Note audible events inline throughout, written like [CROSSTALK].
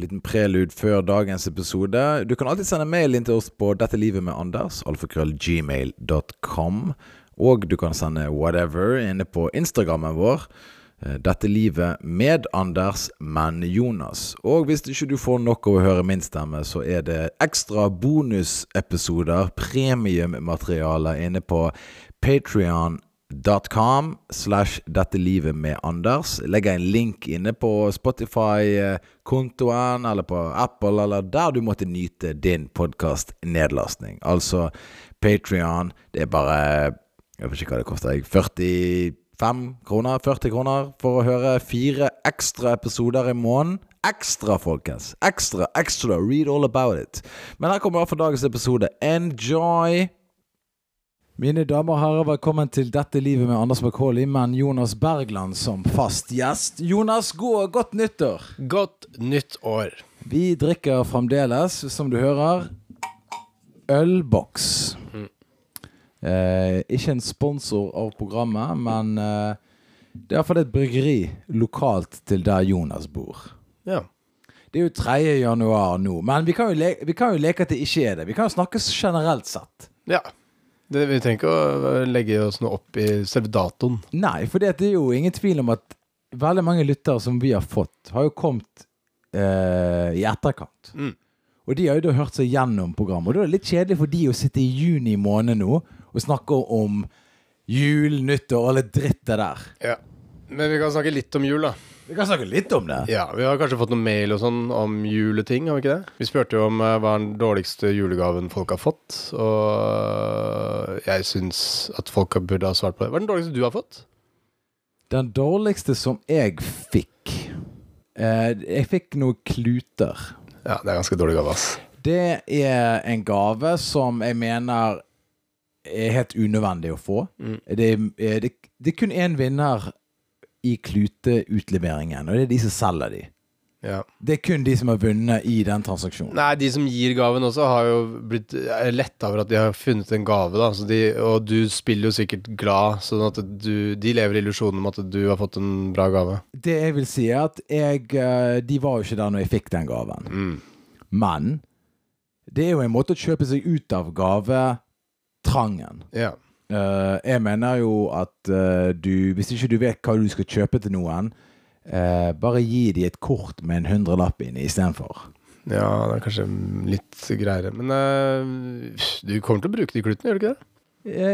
En liten prelude før dagens episode. Du kan alltid sende mail inn til oss på Dette livet med Anders, alfakrøllgmail.com. Og du kan sende whatever inne på Instagrammen vår. Eh, Dette livet med Anders, men Jonas. Og hvis ikke du får nok av å høre min stemme, så er det ekstra bonusepisoder, premiummateriale, inne på Patrion.com slash dette livet med Anders. Legger en link inne på Spotify-kontoen eller på Apple, eller der du måtte nyte din podkast-nedlastning. Altså Patrion. Det er bare Jeg vet ikke hva det koster. 45 kroner? 40 kroner for å høre fire ekstra episoder i måneden? Ekstra, folkens. Ekstra, ekstra. Read all about it. Men her kommer i hvert fall dagens episode. Enjoy! Mine damer og herrer, velkommen til Dette livet med Anders Bakholi, men Jonas Bergland som fast gjest. Jonas, god, godt nyttår! Godt nytt år. Vi drikker fremdeles, som du hører, ølboks. Eh, ikke en sponsor av programmet, men eh, det er iallfall et bryggeri lokalt til der Jonas bor. Ja. Det er jo 3. januar nå, men vi kan, jo leke, vi kan jo leke at det ikke er det. Vi kan jo snakke generelt sett. ja. Det, vi trenger ikke å legge oss noe opp i selve datoen. Nei, for det er jo ingen tvil om at veldig mange lyttere som vi har fått, har jo kommet eh, i etterkant. Mm. Og de har jo da hørt seg gjennom programmet. Og da er det litt kjedelig for de å sitte i juni måned nå og snakke om jul, nyttår og all det der. Ja. Men vi kan snakke litt om jul, da. Vi kan snakke litt om det. Ja, Vi har kanskje fått noen mail og sånn om juleting, har vi ikke det? Vi spurte jo om uh, hva er den dårligste julegaven folk har fått, og jeg syns at folk burde ha svart på det. Hva er den dårligste du har fått? Den dårligste som jeg fikk eh, Jeg fikk noen kluter. Ja, det er ganske dårlig gave, ass. Det er en gave som jeg mener er helt unødvendig å få. Mm. Det, er, det, det er kun én vinner i kluteutleveringen, og det er de som selger de. Ja. Det er kun de som har vunnet i den transaksjonen. Nei, de som gir gaven også, har jo blitt letta over at de har funnet en gave, de, og du spiller jo sikkert glad, sånn at du, de lever i illusjonen om at du har fått en bra gave. Det jeg vil si, er at jeg eh, De var jo ikke der når jeg fikk den gaven. Mm. Men det er jo en måte å kjøpe seg ut av gavetrangen. Ja. Eh, jeg mener jo at uh, du Hvis ikke du vet hva du skal kjøpe til noen, uh, bare gi de et kort med en hundrelapp inni istedenfor. ja, det er kanskje litt greiere. Men du kommer til å bruke de klutene, gjør du ikke det?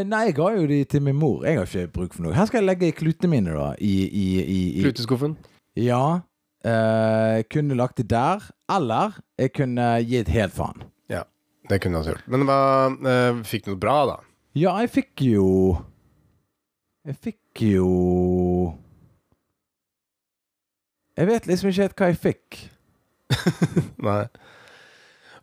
Nei, jeg ga jo de til min mor. Jeg har ikke bruk for noe. Her skal jeg legge klutene mine, da. I, i, i, i Kluteskuffen. Ja. eh, jeg kunne lagt det der. Eller jeg kunne gitt helt faen. Det kunne jeg også gjort. Men hva eh, Fikk du noe bra, da? Ja, jeg fikk jo Jeg fikk jo Jeg vet liksom ikke helt hva jeg fikk. [LAUGHS] Nei.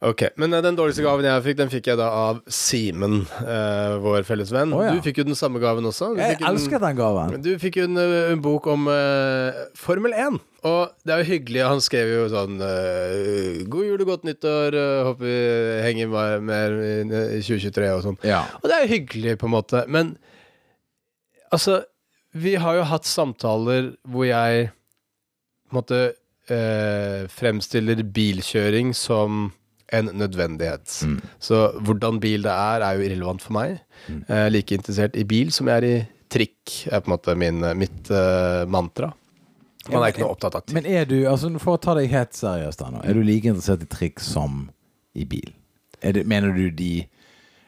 Ok, Men eh, den dårligste gaven jeg fikk, den fikk jeg da av Simen, uh, vår felles venn. Oh, ja. Du fikk jo den samme gaven også. Du Jeg elsker den gaven. Du fikk jo en, eh, en bok om uh, Formel 1. Og det er jo hyggelig. Han skrev jo sånn uh, 'God jul og godt nyttår. uh, håper vi henger mer, mer i 2023' og sånn. Ja. Og det er jo hyggelig, på en måte. Men altså Vi har jo hatt samtaler hvor jeg på en måte eh, fremstiller bilkjøring som en nødvendighet. Mm. Så hvordan bil det er, er jo irrelevant for meg. Mm. Jeg er like interessert i bil som jeg er i trikk, er på en måte min, mitt uh, mantra. Man er ikke noe opptatt av trikk. Men er du, altså for å ta deg helt seriøst her nå, er du like interessert i trikk som i bil? Det, mener du de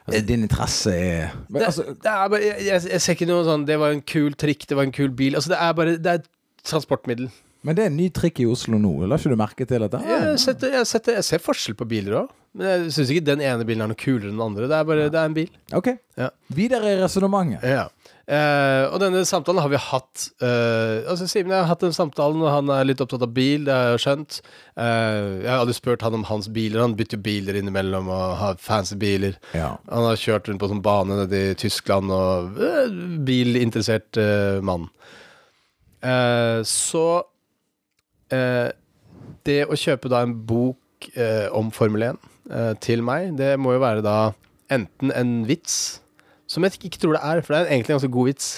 Altså din interesse er men, Det, altså, det er bare, jeg, jeg, jeg ser ikke noe sånn Det var en kul trikk, det var en kul bil. Altså Det er bare Det er et transportmiddel. Men det er en ny trikk i Oslo nå. La ikke du merke til dette? det Jeg, setter, jeg, setter, jeg ser forskjell på biler òg. Men jeg syns ikke den ene bilen er noe kulere enn den andre. Det er bare det er en bil. Ok. Ja. Videre i resonnementet. Ja. Eh, og denne samtalen har vi hatt eh, Altså Simen jeg har hatt den samtalen, og han er litt opptatt av bil, det har jeg skjønt. Eh, jeg har aldri spurt han om hans biler. Han bytter jo biler innimellom og har fancy biler. Ja. Han har kjørt rundt på sånn bane nede i Tyskland og eh, bilinteressert eh, mann. Eh, så eh, Det å kjøpe da en bok eh, om Formel 1 eh, til meg, det må jo være da enten en vits, som jeg ikke tror det er, for det er egentlig en ganske god vits.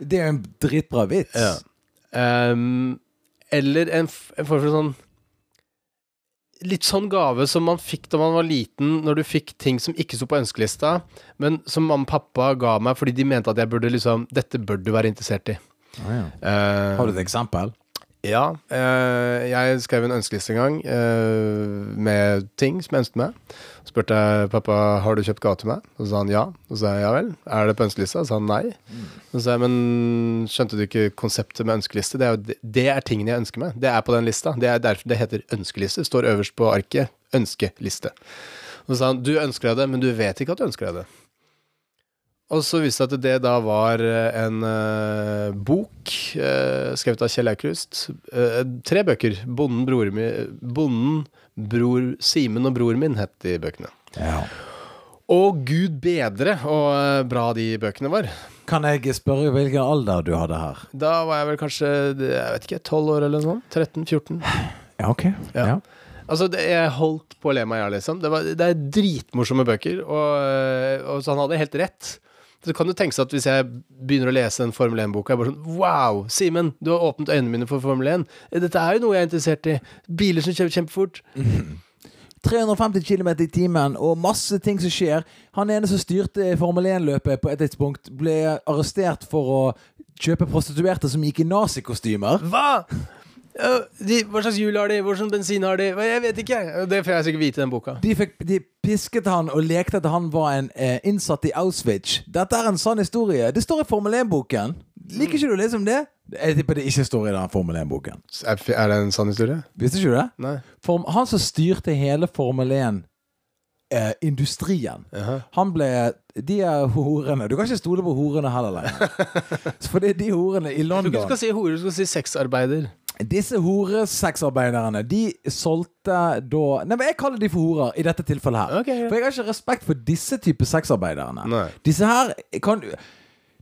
Det er en dritbra vits. Ehm, eller en, en form for sånn litt sånn gave som man fikk da man var liten, når du fikk ting som ikke sto på ønskelista, men som mamma og pappa ga meg fordi de mente at jeg burde liksom Dette bør du være interessert i. Ah, ja. uh, Har du et eksempel? Ja. eh, jeg skrev en ønskeliste en gang eh, med ting som jeg ønsket meg. Så spurte jeg pappa har du kjøpt gave til meg, og så sa han ja. Og så sa jeg ja vel. Er det på ønskelista? Og så sa han nei. Og så sa jeg men skjønte du ikke konseptet med ønskeliste? Det er, jo, det er tingene jeg ønsker meg. Det er på den lista. Det er derfor det heter ønskeliste. Står øverst på arket. Ønskeliste. Og så sa han du ønsker deg det, men du vet ikke at du ønsker deg det. Og så viste det at det da var eh, en uh, bok uh, skrevet av Kjell Aukrust. Uh, tre bøker. 'Bonden, bror min, Bonden, bror Simen og bror min' het de bøkene. Ja. Og gud bedre og bra de bøkene var. Kan jeg spørre hvilken alder du hadde her? Da var jeg vel kanskje jeg vet ikke, 12 år eller noe sånt. 13-14. Ja, ok. Ja. Ja. Altså, det, jeg holdt på å le meg i hjel, liksom. Det, var, det er dritmorsomme bøker, og, og så han hadde helt rett. Så kan du tenke seg at hvis jeg begynner å lese en Formel 1-bok, er jeg bare sånn Wow, Simen, du har åpnet øynene mine for Formel 1. Dette er jo noe jeg er interessert i. Biler som kjører kjempefort. [LAUGHS] 350 km i timen og masse ting som skjer. Han ene som styrte Formel 1-løpet på et tidspunkt, ble arrestert for å kjøpe prostituerte som gikk i nazikostymer. Hva?! De, hva slags hjul har de? Hva slags bensin har de? Jeg vet ikke. Det får jeg sikkert vite i den boka. De, fikk, de pisket han og lekte at han var en eh, innsatt i Auschwitz. Dette er en sann historie. Det står i Formel 1-boken. Liker ikke du å lese om det? Jeg tipper det ikke står i den Formel 1-boken. Er, er det en sann historie? Visste ikke du det? Nei. Form, han som styrte hele Formel 1-industrien. Jaha. han ble De er horene. Du kan ikke stole på horene heller lenger. det [LAUGHS] Fordi de horene i London du skal si hore, du skal si sexarbeider. Disse horesexarbeiderne, de solgte da Nei, men jeg kaller de for horer i dette tilfellet her. Okay, ja. For jeg har ikke respekt for disse type sexarbeiderne. Nei. Disse her kan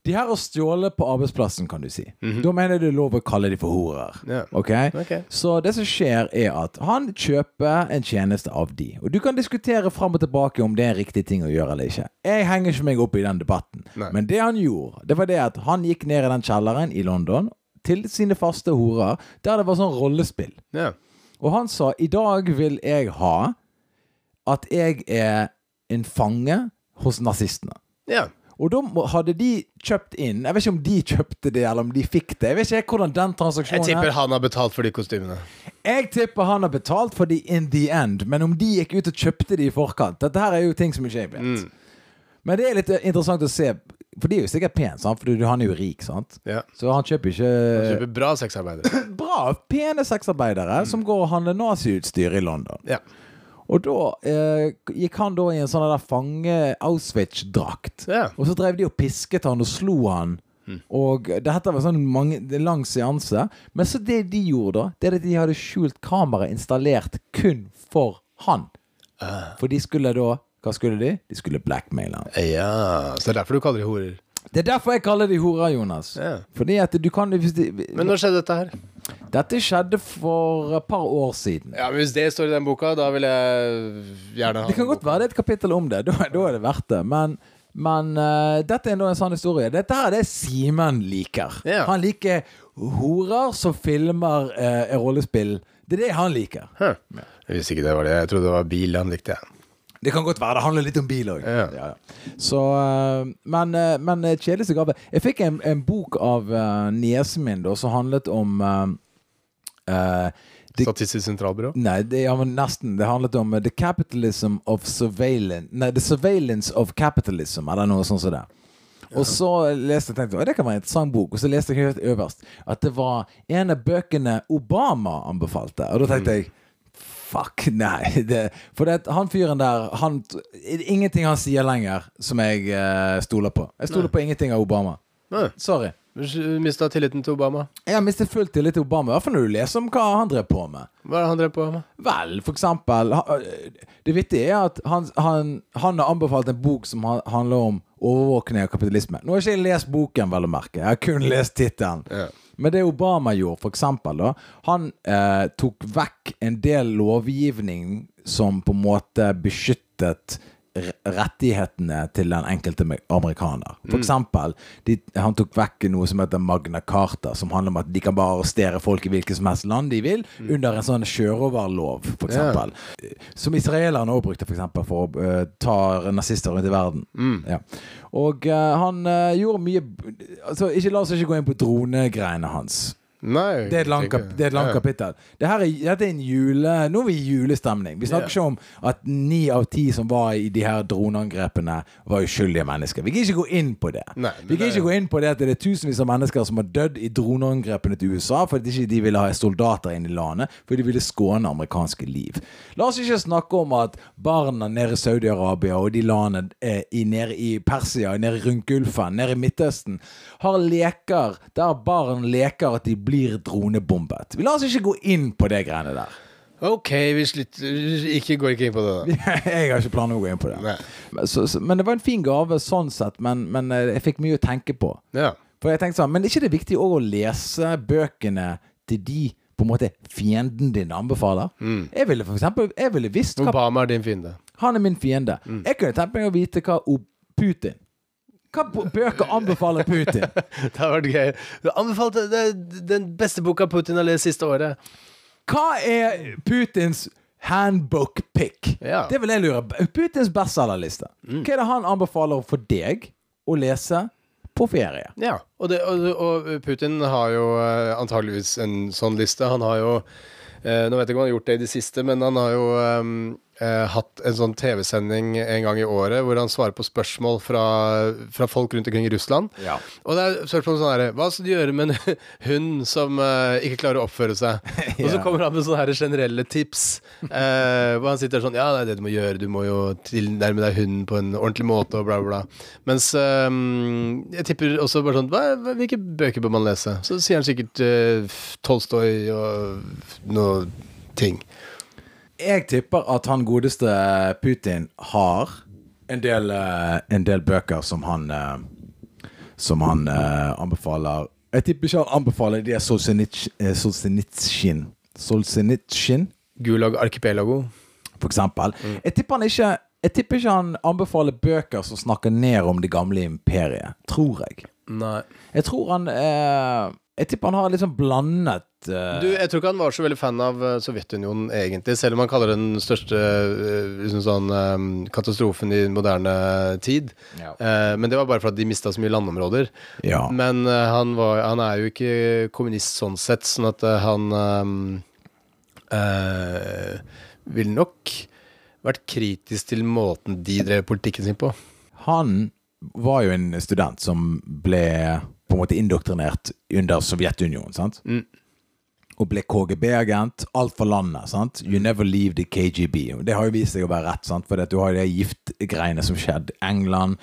De her har stjålet på arbeidsplassen, kan du si. Da mener jeg det er lov å kalle de for horer. Ja. Ok? Ok. Så det som skjer, er at han kjøper en tjeneste av de. Og du kan diskutere fram og tilbake om det er en riktig ting å gjøre eller ikke. Jeg henger ikke meg opp i den debatten. Nei. Men det han gjorde, det var det at han gikk ned i den kjelleren i London til sine faste horer, der det var sånn rollespill. Ja. Og han sa i dag vil jeg ha at jeg er en fange hos nazistene. ja. Og da hadde de kjøpt inn Jeg vet ikke om de kjøpte det, eller om de fikk det. Jeg vet ikke hvordan den transaksjonen Jeg tipper er. han har betalt for de kostymene. Jeg tipper han har betalt for de in the end, men om de gikk ut og kjøpte de i forkant Dette her er jo ting som ikke jeg vet. Mm. Men det er litt interessant å se, for de er jo sikkert pene, sant? for han er jo rik, sant? Ja. Så han kjøper ikke Han Kjøper bra sexarbeidere. [CLEARS THROAT] bra, pene sexarbeidere som går og handler naziutstyr i London. Ja. Og da eh, gikk han da i en sånn der fange-Auschwitz-drakt. Ja. Og så drev de og pisket han og slo han. Og dette var sånn mange, lang seanse. Men så det de gjorde, da, det er at de hadde skjult kamera installert kun for han. For de skulle da Hva skulle de? De skulle blackmaile han. ja. Så det er derfor du kaller de horer. Det er derfor jeg kaller de horer, Jonas. Ja. Fordi at du kan hvis de, Men når skjedde dette her? Dette skjedde for et par år siden. Ja, men Hvis det står i den boka, da vil jeg gjerne ha Det kan godt være det er et kapittel om det. [LAUGHS] Da, da er det verdt det. Men, men uh, dette er nå en sann historie. Dette her det er det Simen liker. Ja. Han liker horer som filmer uh, rollespill. Det er det han liker. Huh. Jeg visste ikke det var det. Jeg trodde det var bil han likte. jeg. Det kan godt være. Det handler litt om bil òg. Ja. Så eh, Men, uh, men eh, kjedeligste gave Jeg fikk en, en bok av uh, niesen min da, som handlet om uh, eh, Det- Statistisk sentralbyrå? Nei, det, ja, men nesten. Det handlet om uh, The Capitalism of Surveillance Nei, The Surveillance of Capitalism, eller noe sånt som det. Og så leste jeg tenkte, «Å, det kan være en interessant bok. Og så leste jeg helt øverst at det var en av bøkene Obama anbefalte. Og da tenkte jeg Fuck, [LAUGHS] nei. Det, for det, han fyren der han, Ingenting han sier lenger som jeg uh, stoler på. Jeg stoler på ingenting av Obama. Nei. Sorry. Mista tilliten til Obama. Jeg har mistet full tillit til Obama, i hvert fall når du leser om hva han drev på med. Hva er det han drev på med? Vel, for eksempel ha- Det vittige er at han, han, han har anbefalt en bok som handler om overvåkning av kapitalisme. Nå har jeg ikke lest boken, vel å merke. Jeg har kun lest tittelen. Ja. Men det Obama gjorde, for eksempel, da Han eh, tok vekk en del lovgivning som på en måte beskyttet rettighetene til den enkelte amerikaner. For eksempel, de, han tok vekk noe som heter Magna Carta, som handler om at de kan bare arrestere folk i hvilket som helst land de vil, under en sånn sjørøverlov, for eksempel. Som israelerne også brukte for eksempel for å uh, ta nazister rundt i verden. Ja. Og uh, han uh, gjorde mye altså, ikke, La oss ikke gå inn på dronegreiene hans. Nei. Det er et langt, kap Ja. kapittel. Dette er, dette er en jule... Nå er vi i julestemning. Vi snakker yeah. ikke om at ni av ti som var i de her droneangrepene, var uskyldige mennesker. Vi kan ikke gå inn på det. Nei, vi kan det- ikke gå inn på det at det er tusenvis av mennesker som har dødd i droneangrepene til USA fordi ikke de ville ha soldater inn i landet, fordi de ville skåne amerikanske liv. La oss ikke snakke om at barna nede i Saudi-Arabia og de landene eh, i, nede i Persia, nede rundt Gulfen, nede i Midtøsten, har leker der barn leker at de blir dronebombet. Vi lar oss ikke gå inn på det greiene der. Ok, vi slutter ikke, Går ikke inn på det, da. [LAUGHS] Jeg har ikke planer om å gå inn på det. Men, så, så, men det var en fin gave sånn sett, men, men eh, jeg fikk mye å tenke på. Ja. For jeg tenkte sånn, Men er ikke det viktig også å lese bøkene til de på en måte fienden din anbefaler? Jeg ville for eksempel Jeg ville visst hva Obama er din fiende. Han er min fiende. Jeg kunne tenkt meg å vite hva Putin Hva bøker anbefaler Putin? [LAUGHS] Det har vært gøy. Du anbefalte den beste boka Putin har lest siste året. Hva er Putins handbook pick? Ja. Det vil jeg lure Putins bestselgerliste. Hva er det han anbefaler for deg å lese på ferie? Ja, og, det, og, og Putin har jo eh, antageligvis en sånn liste. Han har jo eh, Nå vet jeg ikke om han har gjort det i det siste, men han har jo eh, eh, hatt en sånn TV-sending en gang i året hvor han svarer på spørsmål fra, fra folk rundt omkring i Russland. Ja. Og det er spørsmål sånn her Hva skal du gjøre med en [LAUGHS] hund som eh, ikke klarer å oppføre seg? [LAUGHS] Og så kommer han med sånne her generelle tips. eh, hvor han sitter sånn Ja, det er det du må gjøre. Du må jo tilnærme deg hunden på en ordentlig måte, og bla, bla. Mens eh, jeg tipper også bare sånn hva, hva, Hvilke bøker bør man lese? Så sier han sikkert uh, Tolstoy og noe ting. Jeg tipper at han godeste Putin har en del, eh, en del bøker som han eh, Som han eh, anbefaler Jeg tipper ikke han anbefaler de er Solzjenitsjin. Solzhenitsjin, Gulag Archipelago. for eksempel. Jeg tipper ikke Jeg tipper ikke han anbefaler bøker som snakker ned om det gamle imperiet. Tror jeg. Nei. Jeg tror han eh, Jeg tipper han har litt sånn blandet uh... Du, jeg tror ikke han var så veldig fan av eh, Sovjetunionen, egentlig. Selv om han kaller det den største eh, liksom sånn, eh, katastrofen i moderne tid. Ja. Uh, men det var bare for at de mista så mye landområder. Ja. Men uh, han, var, han er jo ikke kommunist sånn sett, sånn at han eh, vil nok vært kritisk til måten de drev politikken sin på. Han var jo en student som ble på en måte indoktrinert under Sovjetunionen, sant? Mm. Og ble KGB-agent. Alt for landet, sant? You never leave the KGB. Det har jo vist seg å være rett, sant? For du har jo de giftgreiene som skjedde. England.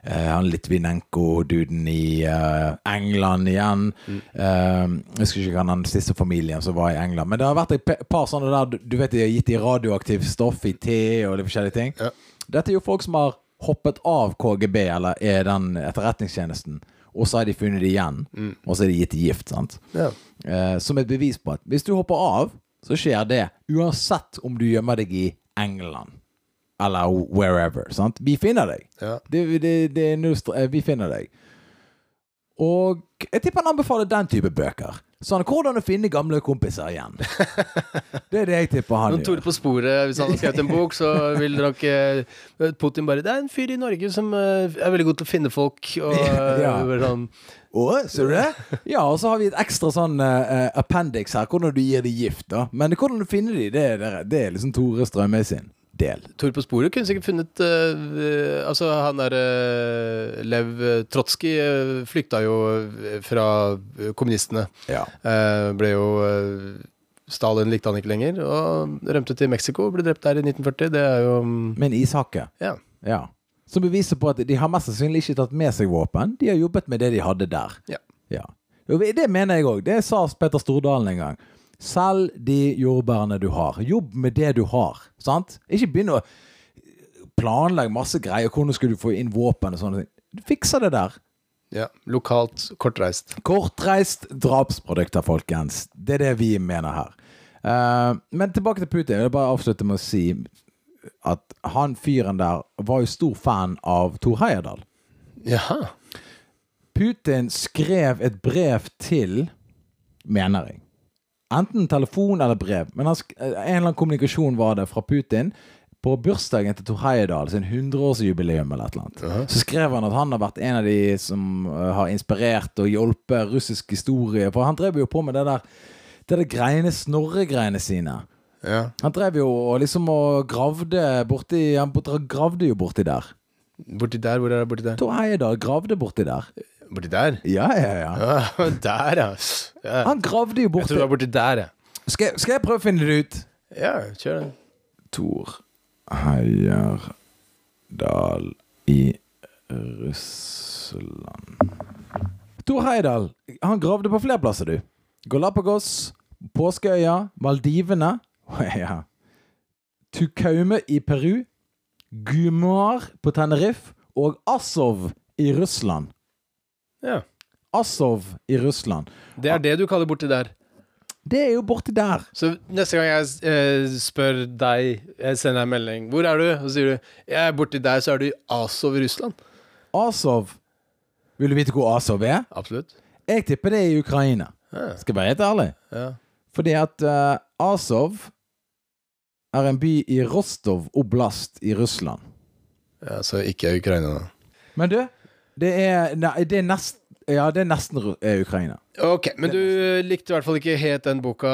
Uh, han Litvinenko-duden i uh, England igjen. Eh, jeg husker ikke hva den siste familien som var i England. Men det har vært et par sånne der Du vet de har gitt de radioaktivt stoff i te og litt forskjellige ting. Ja. Dette er jo folk som har hoppet av KGB, eller er den etterretningstjenesten, og så har de funnet det igjen, og så er de gitt gift. sant? Ja. Eh, som et bevis på at hvis du hopper av, så skjer det uansett om du gjemmer deg i England eller wherever. sant? Vi finner deg. Ja. Det, det, det eh, Vi finner deg. Og jeg tipper han anbefaler den type bøker. Sånn, Hvordan å finne gamle kompiser igjen. [LAUGHS] Det er det jeg tipper han gjør. Tore på sporet, hvis han hadde skrevet en bok, så vil nok eh, Putin bare Det er en fyr i Norge som eh, er veldig god til å finne folk, og [LAUGHS] eh, Ja. sånn Å, ser du det? Ja, og så har vi et ekstra sånn uh, appendix her, hvordan du gir de gift. da Men hvordan du finner de, det, er- det er liksom Tore Strømøy sin del. Tor på sporet kunne sikkert funnet uh, Altså, han der uh, Lev Trotskij uh, flykta jo eh, fra eh, kommunistene. Ja. Eh, ble jo eh, Stalin likte han ikke lenger, og rømte til Mexico. Ble drept der i 1940. Det er jo um, Men ishakke. Ja. Ja. Som beviser på at de har mest sannsynlig ikke tatt med seg våpen. De har jobbet med det de hadde der. Ja. Ja. Det mener jeg òg. Det sa Petter Stordalen en gang. Selg de jordbærene du har. Jobb med det du har. Sant? Ikke begynn å planlegge masse greier. Hvordan skal du få inn våpen og sånne ting. Du fikser det der. ja. Lokalt, kortreist. Kortreist drapsprodukter, folkens. Det er det vi mener her. Uh, men tilbake til Putin. Jeg vil bare avslutte med å si at han fyren der var jo stor fan av Thor Heyerdahl. Jaha. Putin skrev et brev til, mener jeg. Enten telefon eller brev. Men sk en eller annen kommunikasjon var det fra Putin på bursdagen til Tor Heyerdahl sin 100-årsjubileum eller et eller annet. Så skrev han at han har vært en av de som uh, har inspirert og hjulpet russisk historie. For han drev jo på med det der det der greiene, Snorre-greiene sine. Ja. Han drev jo og liksom og gravde borti Han gravde jo borti der. Borti der, hvor er det borti der? Tor Heyerdahl gravde borti der. Borti der? Ja, ja, ja. Ja, der, ja. ja. Han gravde jo borti Jeg tror det var borti der, ja. skal, skal jeg prøve å finne det ut? Ja, kjør det. Tor Heierdal i Russland Tor Heidal han gravde på flere plasser, du. Galapagos, Påskeøya, Maldivene [LAUGHS] ja. Tukaume i Peru, Gumar på Tenerife og Azov i Russland. Ja. Azov i Russland. Det er det du kaller borti der. Det er jo borti der. Så neste gang jeg eh, spør deg, jeg sender deg en melding 'Hvor er du?' Og så sier du 'Jeg er borti der', så er du i Azov i Russland. Azov Vil du vite hvor Azov er? Absolutt. Jeg tipper det er i Ukraina. Ja. Skal jeg være helt ærlig. ja. Fordi at uh, Azov er en by i Rostov oblast i Russland. ja så ikke Ukraina, da. Men du, det er, nei, det er nest, Ja, det er nesten Ru- er Ukraina. Ok, men du likte i hvert fall ikke helt den boka,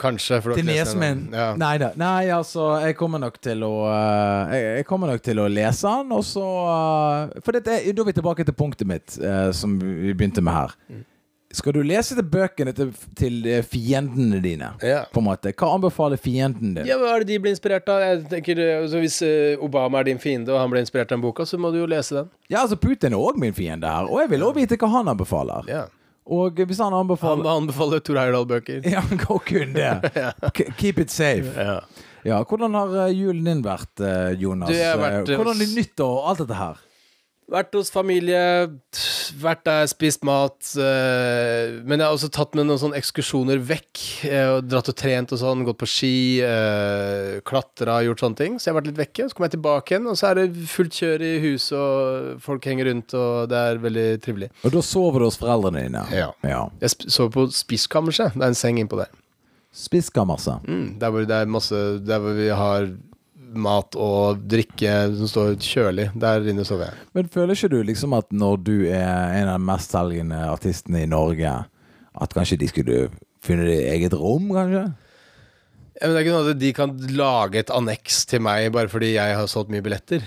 kanskje? For du har Til ikke lest den ennå. Ja. Nei da. Nei, altså, jeg kommer nok til å eh, jeg, jeg kommer nok til å lese den, og så eh, For dette, er- da er vi tilbake til punktet mitt, eh, som vi begynte med her. Skal du lese til bøkene til, til eh, fiendene dine? Ja. På en måte. Hva anbefaler fienden din? Ja, Hva er det de blir inspirert av? Jeg tenker, altså, Hvis eh, Obama er din fiende, og han blir inspirert av den boka, så må du jo lese den. Ja, altså Putin er òg min fiende her, og jeg vil òg vite hva han anbefaler. Ja. Og hvis han Han anbefaler anbefaler Tor Heyerdahl-bøker. [LAUGHS] Ja, og kun det. [LAUGHS] Keep it safe. Ja. Ja, Hvordan har eh, julen din vært, eh, Jonas? Du, har vært, Eh, eh, hvordan er nyttår og alt dette her? Vært hos familie, vært der, spist mat. eh, men jeg har også tatt med noen sånne ekskursjoner vekk. eh, og Dratt og trent og sånn, gått på ski, uh, klatra, gjort sånne ting. Så jeg har vært litt vekke. Så kommer jeg tilbake igjen, og så er det fullt kjør i huset, og folk henger rundt, og det er veldig trivelig. Og da sover du hos foreldrene dine? Ja. ja. Jeg sover på spiskammerset. Det er en seng innpå der. Spiskammerset. Mm, der hvor det er masse Der hvor vi har mat og drikke som står kjølig. Der inne sover jeg. Men føler ikke du liksom at når du er en av de mestselgende artistene i Norge, at kanskje de skulle finne ditt eget rom, kanskje? Ja, men det er ikke noe at de kan lage et anneks til meg bare fordi jeg har solgt mye billetter.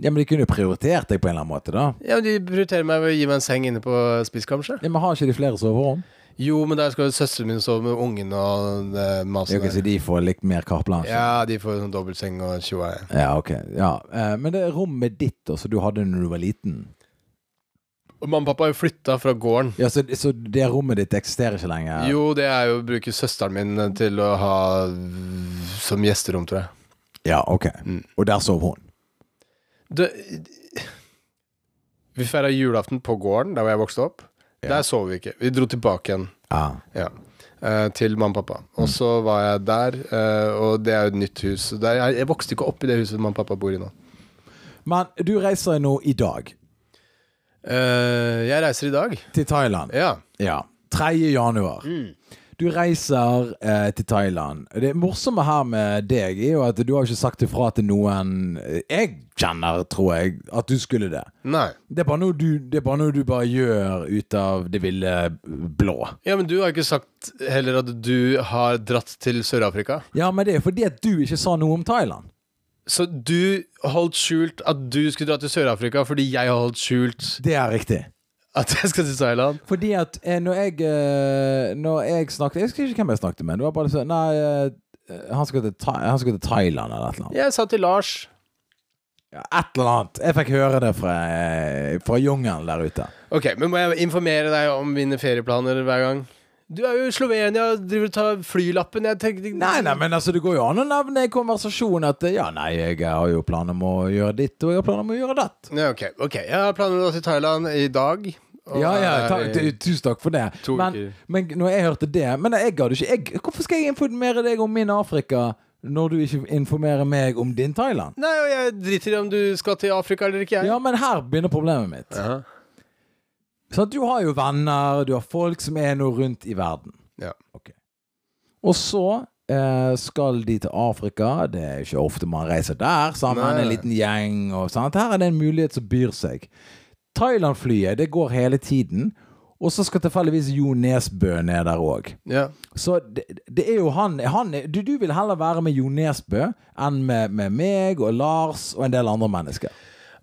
Ja, men de kunne jo prioritert deg på en eller annen måte, da. Ja, men De prioriterer meg ved å gi meg en seng inne på spiskammerset. Ja, Men har ikke de flere soverom? Jo, men der skal jo søsteren min sove med ungen og det Ja, maset ok, så der. de får litt mer carte blanche? Ja, de får sånn dobbeltseng og tjoa. Ja, ok. Ja. eh, Men det er rommet ditt da, som du hadde når du var liten? Og mamma og pappa har jo flytta fra gården. Ja, Så, så det rommet ditt eksisterer ikke lenger? Jo, det er jo å bruke søsteren min til å ha som gjesterom, tror jeg. Ja, ok. Mm. Og der sov hun? Det, vi feira julaften på gården, der hvor jeg vokste opp. Der sov vi ikke. Vi dro tilbake igjen Ja. ja, eh, til mamma og pappa. Og så var jeg der, eh, og det er jo et nytt hus. Der, jeg, jeg vokste ikke opp i det huset mamma og pappa bor i nå. Men du reiser nå i dag Eh, jeg reiser i dag. til Thailand. Ja. Ja. 3. januar. Du reiser eh, til Thailand. Det morsomme her med deg er jo at du har ikke sagt ifra til noen eh, jeg kjenner, tror jeg, at du skulle det. Nei. Det er bare noe du, det er bare, noe du bare gjør ut av det ville blå. Ja, men du har ikke sagt heller at du har dratt til Sør-Afrika. Ja, men det er fordi at du ikke sa noe om Thailand. Så du holdt skjult at du skulle dra til Sør-Afrika fordi jeg har holdt skjult Det er riktig. At jeg skal til Thailand? Fordi at eh, når jeg eh, Når jeg snakket Jeg husker ikke hvem jeg snakket med. Det var bare sånn Nei, eh, han skal, til han skal til Thailand eller et eller annet. Jeg sa til Lars Ja, et eller annet. Jeg fikk høre det fra, eh, fra jungelen der ute. Ok, men må jeg informere deg om mine ferieplaner hver gang? Du er jo i Slovenia og driver og tar flylappen. Jeg tenkte Nei, nei, men altså, det går jo an å nevne i konversasjon at eh, ja, nei, jeg har jo planer om å gjøre ditt, og jeg har planer om å gjøre datt. Ja, ok, ok. Jeg har planer om å dra til Thailand i dag. Ja, ja, er ta, tusen takk for det. Men, men når jeg hørte det Men jeg gadd ikke jeg, Hvorfor skal jeg informere deg om min Afrika når du ikke informerer meg om din Thailand? Nei, og jeg driter i om du skal til Afrika eller ikke, jeg. Ja, men her begynner problemet mitt. Ja. Så du har jo venner, du har folk som er nå rundt i verden. Ja. Okay. Og så eh, skal de til Afrika. Det er ikke ofte man reiser der sammen. Nei. En liten gjeng og sånt. Her er det en mulighet som byr seg. Thailand-flyet, det går hele tiden. Og så skal tilfeldigvis Jo Nesbø ned der òg. ja. Så det, det er jo han, han er- du, du vil heller være med Jo Nesbø enn med, med meg og Lars og en del andre mennesker.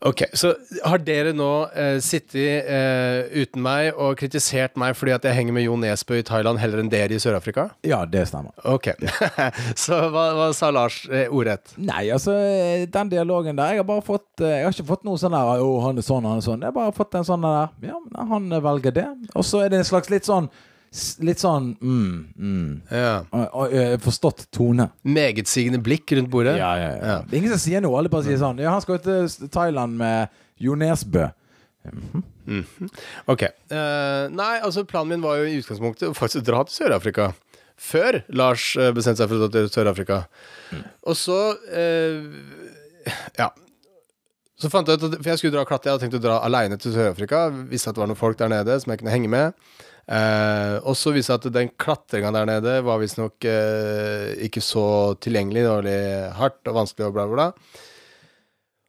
Ok, så har dere nå eh, sittet eh, uten meg og kritisert meg fordi at jeg henger med Jo Nesbø i Thailand heller enn dere i Sør-Afrika? Ja, det stemmer. Ok. [LAUGHS] så hva, hva sa Lars eh, ordrett? Nei, altså, den dialogen der Jeg har bare fått eh, Jeg har ikke fått noe sånn der Å, han er sånn, han er sånn. Jeg har bare fått en sånn der Ja, han velger det. Og så er det en slags litt sånn Litt sånn mm, mm, Ja. og- og, eh, Forstått tone. Megetsigende blikk rundt bordet? Ja, ja, ja. Det er ingen som sier noe. Alle bare sier sånn Ja, han skal jo til Thailand med Jo Nesbø. Ok. Uh, nei, altså planen min var jo i utgangspunktet å faktisk dra til Sør-Afrika. Før Lars eh, bestemte seg for å dra til Sør-Afrika. Og så uh, Ja. Så fant jeg ut at For jeg skulle dra og klatre. Jeg hadde tenkt å dra aleine til Sør-Afrika. Visste at det var noen folk der nede som jeg kunne henge med. Eh, og så viste det at den klatringa der nede var visstnok eh, ikke så tilgjengelig. Det var veldig hardt og vanskelig og bla, bla, bla.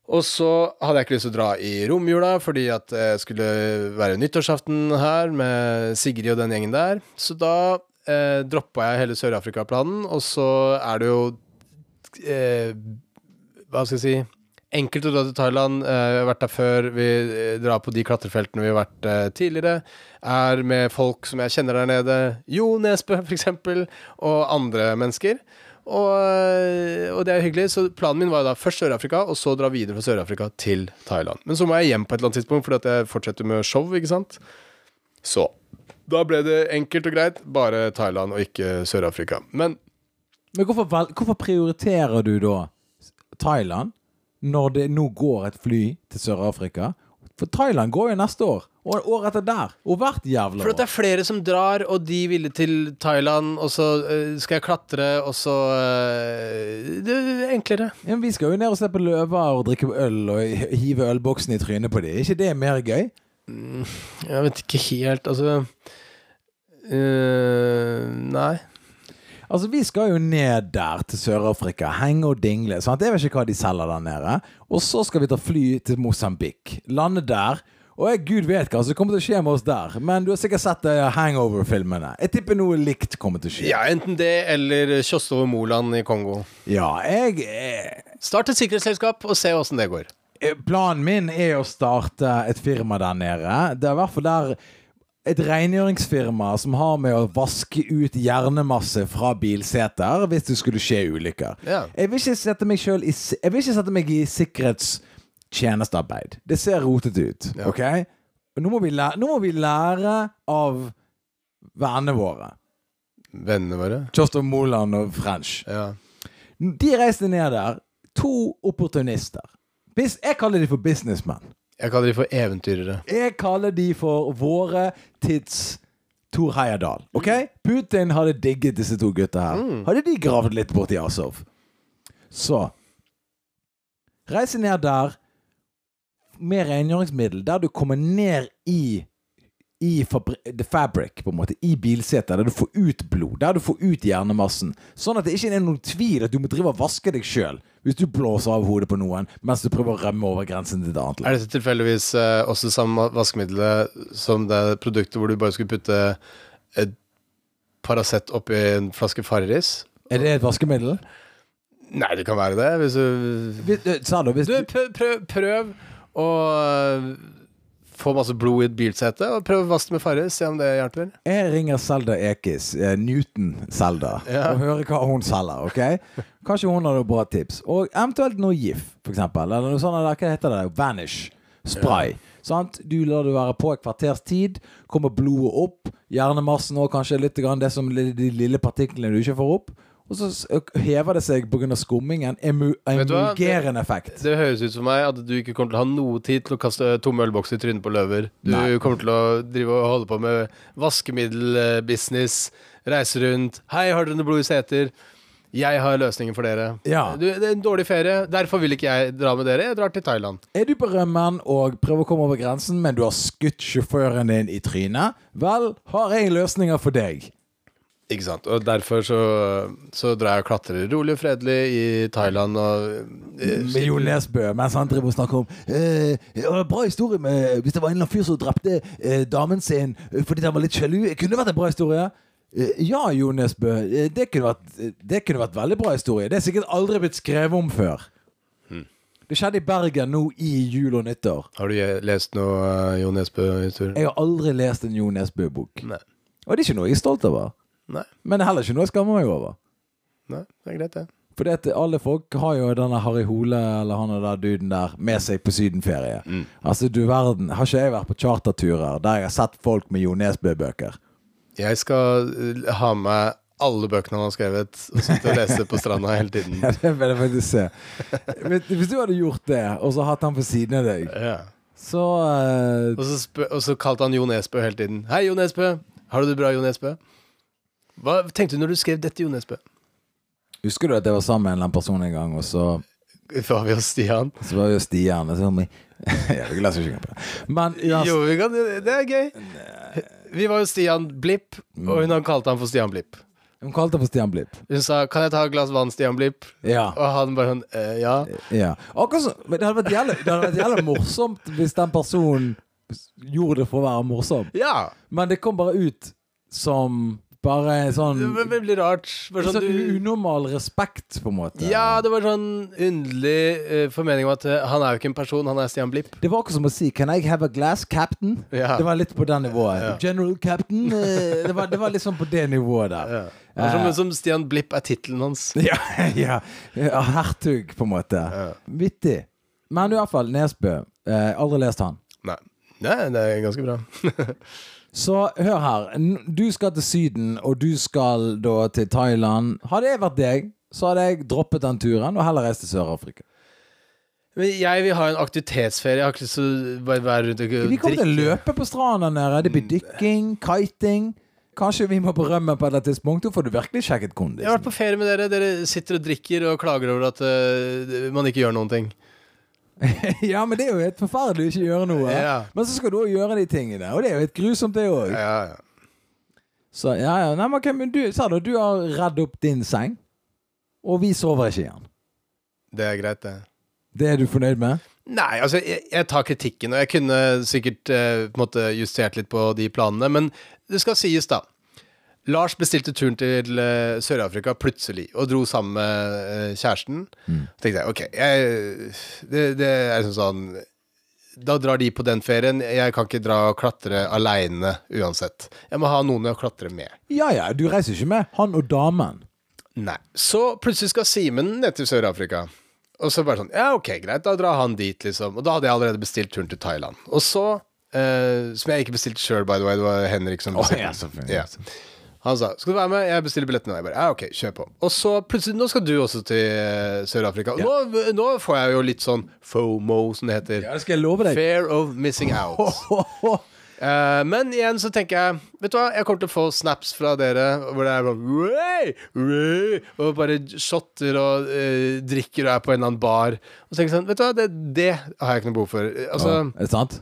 Og så hadde jeg ikke lyst til å dra i romjula, fordi at det skulle være nyttårsaften her med Sigrid og den gjengen der. Så da eh, droppa jeg hele Sør-Afrika-planen, og så er det jo eh, Hva skal jeg si Enkelt å dra til Thailand. Eh, vi har vært der før. Vi eh, drar på de klatrefeltene vi har vært eh, tidligere. Er med folk som jeg kjenner der nede. Jo Nesbø, eksempel. Og andre mennesker. Og, eh, og det er hyggelig. Så planen min var da først Sør-Afrika, og så dra videre fra Sør-Afrika til Thailand. Men så må jeg hjem på et eller annet tidspunkt, fordi jeg fortsetter med show, ikke sant. Så da ble det enkelt og greit. Bare Thailand og ikke Sør-Afrika. Men Men hvorfor, hvorfor prioriterer du da Thailand når det nå går et fly til Sør-Afrika? For Thailand går jo neste år. Og året etter der. Og hvert jævla For at det er flere som drar, og de ville til Thailand, og så eh, skal jeg klatre, og så eh, Det er enklere. Ja, men vi skal jo ned og se på løver og drikke øl og hive ølboksen i trynet på dem. Er ikke det mer gøy? Jeg vet ikke helt, altså eh, Nei. Altså, vi skal jo ned der til Sør-Afrika, henge og dingle. Sant? Jeg vet ikke hva de selger der nede. Og så skal vi ta fly til Mosambik. Lande der. Og jeg, gud vet hva som kommer til å skje med oss der. Men du har sikkert sett uh, Hangover-filmene. Jeg tipper noe likt kommer til å skje. Ja, enten det eller Kjostov Moland i Kongo. Ja, jeg eh, Start et sikkerhetsselskap og se åssen det går. eh, Planen min er å starte et firma der nede. Det er i hvert fall der et rengjøringsfirma som har med å vaske ut hjernemasse fra bilseter hvis det skulle skje ulykker. Ja. Jeg vil i Jeg vil ikke sette meg i sikkerhetstjenestearbeid. Det ser rotete ut. Ja. Ok? Nå må, vi lære, nå må vi lære av vennene våre. Vennene våre. Kjostov Moland og French. Ja. De reiste ned der. To opportunister. Jeg kaller de for businessmenn. Jeg kaller de for eventyrere. Jeg kaller de for våre tids Tor Heyerdahl. Ok? Putin hadde digget disse to gutta her. Hadde de gravd litt borti Azov. Så Reise ned der med rengjøringsmiddel, der du kommer ned i i the fabric, på en måte, i bilsetet, der du får ut blod, der du får ut hjernemassen. Sånn at det ikke er noen tvil at du må drive og vaske deg sjøl hvis du blåser av hodet på noen mens du prøver å rømme over grensen til et annet land. Er dette tilfeldigvis eh, også samme vaskemiddelet som det produktet hvor du bare skulle putte et Paracet oppi en flaske Farris? Er det et vaskemiddel? Nei, det kan være det. Hvis du Hvis, eh, sa du, hvis Du, prøv, prøv, prøv å få masse blod i et bilsete, og prøv å vaske med Farris. Se om det hjelper. Jeg ringer Selda Ekis, eh, Newton Selda, Ja. og hører hva hun selger. ok? Kanskje hun har noen bra tips. Og eventuelt noe GIF, eksempel. Eller noe sånt hva heter det? Vanish. Spray. Sant? Du lar det være på et kvarters tid. Kommer blodet opp. Hjernemassen og kanskje litt grann det som de lille partiklene du ikke får opp. Og så hever det seg pga. skummingen. Emu emulgerende effekt. Det høres ut for meg at du ikke kommer til å ha noe tid til å kaste tomme ølbokser i trynet på løver. Du Nei. kommer til å drive og holde på med vaskemiddelbusiness, reise rundt. 'Hei, har dere noe blod i seter?' Jeg har løsningen for dere. Ja. Du, det er en dårlig ferie, derfor vil ikke jeg dra med dere. Jeg drar til Thailand. Er du på rømmen og prøver å komme over grensen, men du har skutt sjåføren din i trynet? Vel, har jeg løsninger for deg. Ikke sant. Og derfor så, så drar jeg og klatrer rolig og fredelig i Thailand og eh, Med Jon Nesbø, mens han driver og snakker om eh, ja, Bra historie med hvis det var en eller annen fyr som drepte eh, damen sin eh, fordi han var litt sjalu. Kunne det vært en bra historie? Eh, ja, Jon Nesbø. Eh, det, kunne vært, det kunne vært veldig bra historie. Det er sikkert aldri blitt skrevet om før. Det skjedde i Bergen nå i jul og nyttår. Har du lest noe uh, Jo Nesbø-historie? Jeg har aldri lest en Jo Nesbø-bok. Og det er ikke noe jeg er stolt over. Nei. Men det er heller ikke noe jeg skammer meg over. Nei, det er greit, det. For det at alle folk har jo denne Harry Hole eller han og der duden der med seg på sydenferie. Altså, du verden. Har ikke jeg vært på charterturer der jeg har sett folk med Jo Nesbø-bøker? Jeg skal uh, ha med alle bøkene han har skrevet, og sitte og lese på stranda hele tiden. [LAUGHS] Ja, det vil jeg faktisk se. Hvis du hadde gjort det, og så hatt han på siden av deg, Ja. så uh... Og, så og så kalte han Jo Nesbø hele tiden. Hei, Jo Nesbø. Har du det bra, Jo Nesbø? Hva tenkte du når du skrev dette, Jo Nesbø? Husker du at jeg var sammen med en eller annen person en gang, og så, Var vi hos Stian? så var vi jo Stian og så vi- [LAUGHS] Jeg vil ikke lese ikke på det. Men ja, Jo, vi kan, det er gøy. Vi var hos Stian Blipp, og hun kalte han for Stian Blipp. hun kalte ham for Stian Blipp. Hun sa 'Kan jeg ta et glass vann, Stian Blipp?' Ja. Og han bare sånn eh, 'Ja'. Ja. Så, det hadde vært jævlig, det hadde vært jævlig morsomt hvis den personen gjorde det for å være morsom. Ja! Men det kom bare ut som bare sånn Det var veldig rart. Bare Sånn sånn, unormal respekt, på en måte. ja, det var sånn underlig uh, formening om at uh, han er jo ikke en person, han er Stian Blipp. Det var akkurat som å si 'Can I have a glass, captain?' Ja. Det var litt på det nivået. Ja. General captain Uh, det, var, det var litt sånn på det nivået der. Ja. Som, som Stian Blipp er tittelen hans. [LAUGHS] Ja, ja, Hertug, på en måte. Vittig. Men i hvert fall, Nesbø. Eh, aldri lest han. Nei. Nei, det er ganske bra. [LAUGHS] Så hør her. Du skal til Syden, og du skal da til Thailand. Hadde jeg vært deg, så hadde jeg droppet den turen og heller reist til Sør-Afrika. Men jeg vil ha en aktivitetsferie. Jeg har ikke lyst til å bare være rundt og Vi kommer til å løpe på stranda nede. Det blir dykking, kiting. Kanskje vi må på rømmen på et eller annet tidspunkt. Da får du virkelig sjekket kondisen. Jeg har vært på ferie med dere. Dere sitter og drikker og klager over at uh, man ikke gjør noen ting. [LAUGHS] ja, men det er jo helt forferdelig å ikke gjøre noe. Ja. Men så skal du òg gjøre de tingene. Og det er jo helt grusomt, det òg. Ja, ja. Så ja, ja. Nei, men, men du sa da du har redd opp din seng, og vi sover ikke igjen. Det er greit, det. Det er du fornøyd med? Nei, altså, jeg, jeg tar kritikken, og jeg kunne sikkert eh, på en måte justert litt på de planene, men det skal sies, da. Lars bestilte turen til eh, Sør-Afrika plutselig, og dro sammen med eh, kjæresten. Så tenkte jeg, ok, jeg, det, det er liksom sånn Da drar de på den ferien. Jeg kan ikke dra og klatre aleine uansett. Jeg må ha noen å klatre med. Ja ja, du reiser ikke med han og damen. Nei. Så plutselig skal Simen ned til Sør-Afrika. Og så bare sånn Ja, ok, greit, da drar han dit, liksom. Og da hadde jeg allerede bestilt turen til Thailand. Og så, eh, som jeg ikke bestilte sjøl, by the way, det var Henrik som bestilte. ja, selvfølgelig. Ja. Han sa 'Skal du være med?' Jeg bestiller billettene. Og jeg bare 'Ja, ok, kjør på'. Og så plutselig Nå skal du også til eh, Sør-Afrika. Ja. nå, nå får jeg jo litt sånn FOMO, som det heter. Ja, det skal jeg love deg. Fair of missing out. [LAUGHS] Eh, men igjen så tenker jeg Vet du hva, jeg kommer til å få snaps fra dere hvor det er sånn «Wey! Wey!» Og bare shotter og uh, drikker og er på en eller annen bar. Og så tenker jeg sånn Vet du hva, det, det har jeg ikke noe behov for. Altså, er det sant?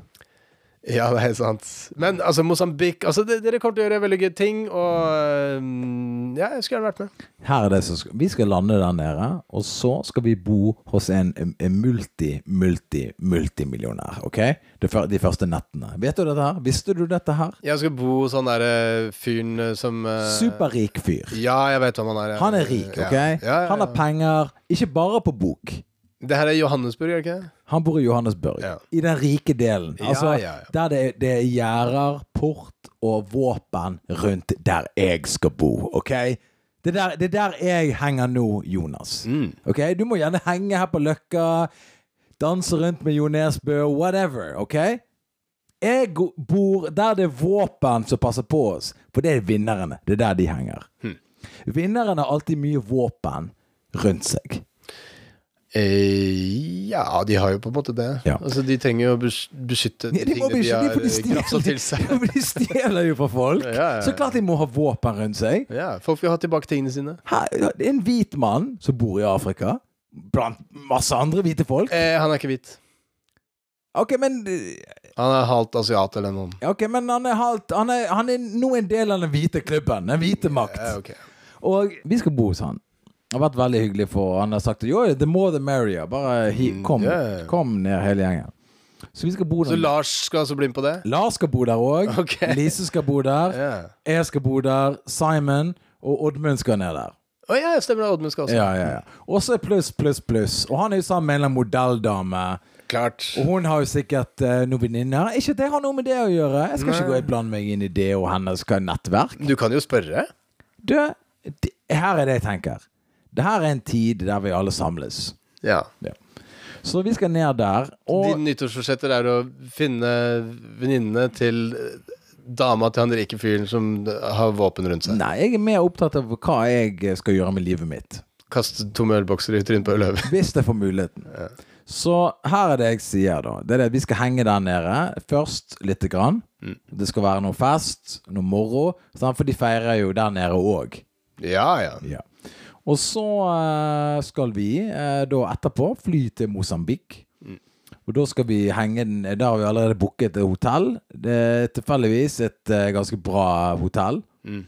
Ja, det er sant. Men altså, Mosambik altså, Dere kommer til å gjøre veldig gøye ting, og mm, Ja, jeg skulle gjerne vært med. Her er det som skal, Vi skal lande der nede, og så skal vi bo hos en, en multi, multi, multimillionær. Ok? De, de første nettene. Vet du dette her? Visste du dette her? Jeg skal bo hos han derre fyren eh, som uh, Superrik fyr. Ja, jeg vet hvem han er. ja. Han er rik, Ja. ok? Ja, ja, Han har penger, ikke bare på bok. Det her er Johannesburg, er det ikke? Han bor i Johannesburg, Ja. i den rike delen. Altså, ja, ja. Der det, det er gjerder, port og våpen rundt der jeg skal bo, OK? Det er der, er der jeg henger nå, Jonas. Mm. Ok? Du må gjerne henge her på Løkka, danse rundt med Jo Nesbø, whatever, OK? Jeg bor der det er våpen som passer på oss, for det er vinnerne. Det er der de henger. Mm. Vinnerne har alltid mye våpen rundt seg. Eh, ja, de har jo på en måte det. Ja. Altså, de trenger jo å beskytte de de må de de, har de eh, grafsa til seg. [LAUGHS] De stjeler jo fra folk. Ja, ja. Så klart de må ha våpen rundt seg. Ja, Folk vil ha tilbake tingene sine. Her, er en hvit mann som bor i Afrika, blant masse andre hvite folk. Eh, han er ikke hvit. Ok, men eh, Han er halvt asiat eller noe. Ok, men han er, halvt, han, er, han er nå en del av den hvite klubben. Den hvite makt. Eh, ok. Og vi skal bo hos han. Det har vært veldig hyggelig, for han har sagt jo, the more the merrier. Bare hi, Mm, kom, ja. kom ned, hele gjengen. Så vi skal bo Så. Lars skal altså bli med på det? Lars skal bo der òg. [LAUGHS] Okay. Lise skal bo der. Yeah. Jeg skal bo der. Simon og Oddmund skal ned der. Å ja, stemmer det. Oddmund skal også. Ja, ja, ja. Og så er pluss, pluss, pluss. Og han er jo sammen med en modelldame. Klart. Og hun har jo sikkert uh, noen venninner. Ikke at jeg har noe med det å gjøre. Jeg skal Nei. ikke gå og blande meg inn i det og hennes nettverk. Du kan jo spørre. Du, det, her er det jeg tenker. Det her er en tid der vi alle samles. Ja. Så vi skal ned der. Og Din nyttårsforsetter er å finne venninnene til dama til han rike fyren som har våpen rundt seg. Nei, jeg er mer opptatt av hva jeg skal gjøre med livet mitt. Kaste tomme ølbokser i trynet på ølhøvel. Hvis jeg får muligheten. Så her er det jeg sier, da. Det er det, vi skal henge der nede. Først lite grann. Mm. Det skal være noe fest, noe moro. For de feirer jo der nede òg. Ja, ja. Ja. Og så eh, skal vi eh, da etterpå fly til Mosambik. Mm. Og da skal vi henge den Der har vi allerede booket et hotell. Det er tilfeldigvis et eh, ganske bra hotell. Mm.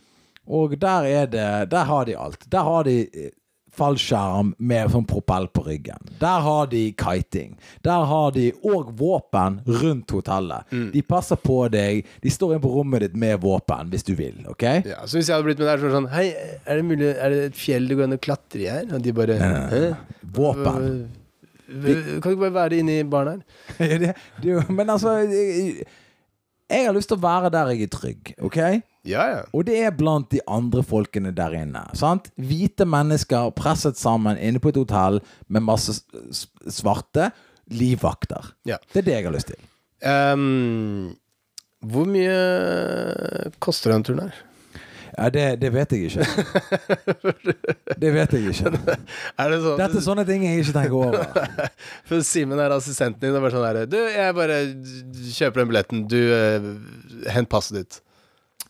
Og der er det Der har de alt. Der har de eh, fallskjerm med sånn propell på ryggen. Der har de kiting. Der har de òg våpen rundt hotellet. Mm. De passer på deg. De står inne på rommet ditt med våpen hvis du vil. ok? ja. Så hvis jeg hadde blitt med der, så var det sånn Hei, er det mulig Er det et fjell du går an å klatre i her? Og de bare Hæ? Våpen. Øh, Kan du ikke bare være inni baren her? det, det, er men altså jeg, har lyst til å være der jeg er trygg, OK? Ja, ja. Og det er blant de andre folkene der inne. sant? Hvite mennesker presset sammen inne på et hotell med masse svarte livvakter. Ja. Det er det jeg har lyst til. Um, hvor mye koster den turen her? Ja, det, det vet jeg ikke. [LAUGHS] Det vet jeg ikke. Er det sånn Dette er sånne ting jeg ikke tenker over. [LAUGHS] For Simen er assistenten din og bare sånn her Du, jeg bare kjøper den billetten. Du, uh, hent passet ditt.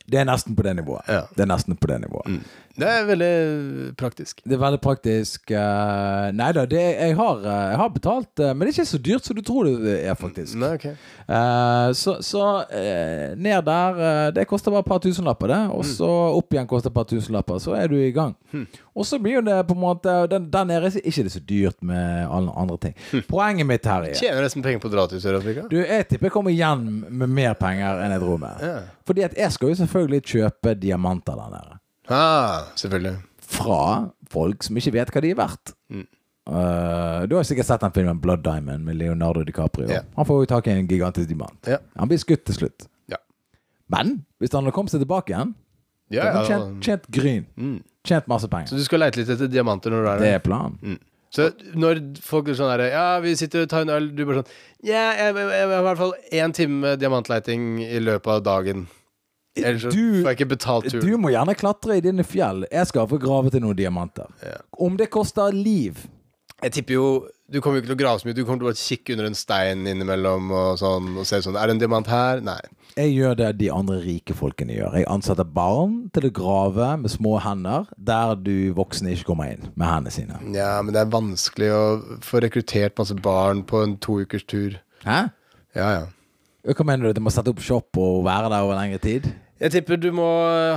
Det er nesten på det nivået. Ja. Det er nesten på det nivået. Det er veldig praktisk. Det er veldig praktisk. Uh, nei da, det, jeg, har, eh, jeg har betalt, eh, men det er ikke så dyrt som du tror det er, faktisk. Nei, ok. uh, så så uh, ned der Det koster bare et par tusenlapper, det. Og så opp igjen koster et par tusenlapper, så er du i gang. Og så blir jo det på en måte den, Der nede er ikke det så dyrt med alle andre ting. Poenget mitt her er Tjener nesten penger på å dra til Sør-Afrika. du, Jeg tipper jeg kommer igjen med mer penger enn jeg dro med. Ja. Fordi at jeg skal jo selvfølgelig kjøpe diamanter der nede. Ah, selvfølgelig. Fra folk som ikke vet hva de er verdt. Mm. Uh, du har sikkert sett den filmen 'Blood Diamond' med Leonardo DiCaprio. Yeah. Han får jo tak i en gigantisk diamant. Yeah. Han blir skutt til slutt. Yeah. Men hvis han hadde kommet seg tilbake igjen, Ja, hadde han tjent, tjent gryn. Mm. Tjent masse Så du skal leite litt etter diamanter når du er der? Det er planen. Så når folk er sånn her Ja, vi sitter og tar en øl, du bare sånn Ja, jeg, jeg, jeg har i hvert fall én time diamantleiting i løpet av dagen. Ellers så Du- får jeg ikke betalt Du må gjerne klatre i dine fjell. Jeg skal få grave til noen diamanter. Ja. Om det koster liv Jeg tipper jo Du kommer jo ikke til å grave så mye. Du kommer til å kikke under en stein innimellom og sånn og se sånn Er det en diamant her? Nei. Jeg gjør det de andre rike folkene gjør. Jeg ansetter barn til å grave med små hender der du voksne ikke kommer inn med hendene sine. Ja, men det er vanskelig å få rekruttert masse barn på en to ukers tur. Hæ? Ja, ja. Hva mener du? Du må sette opp shop og være der over lengre tid? Jeg tipper du må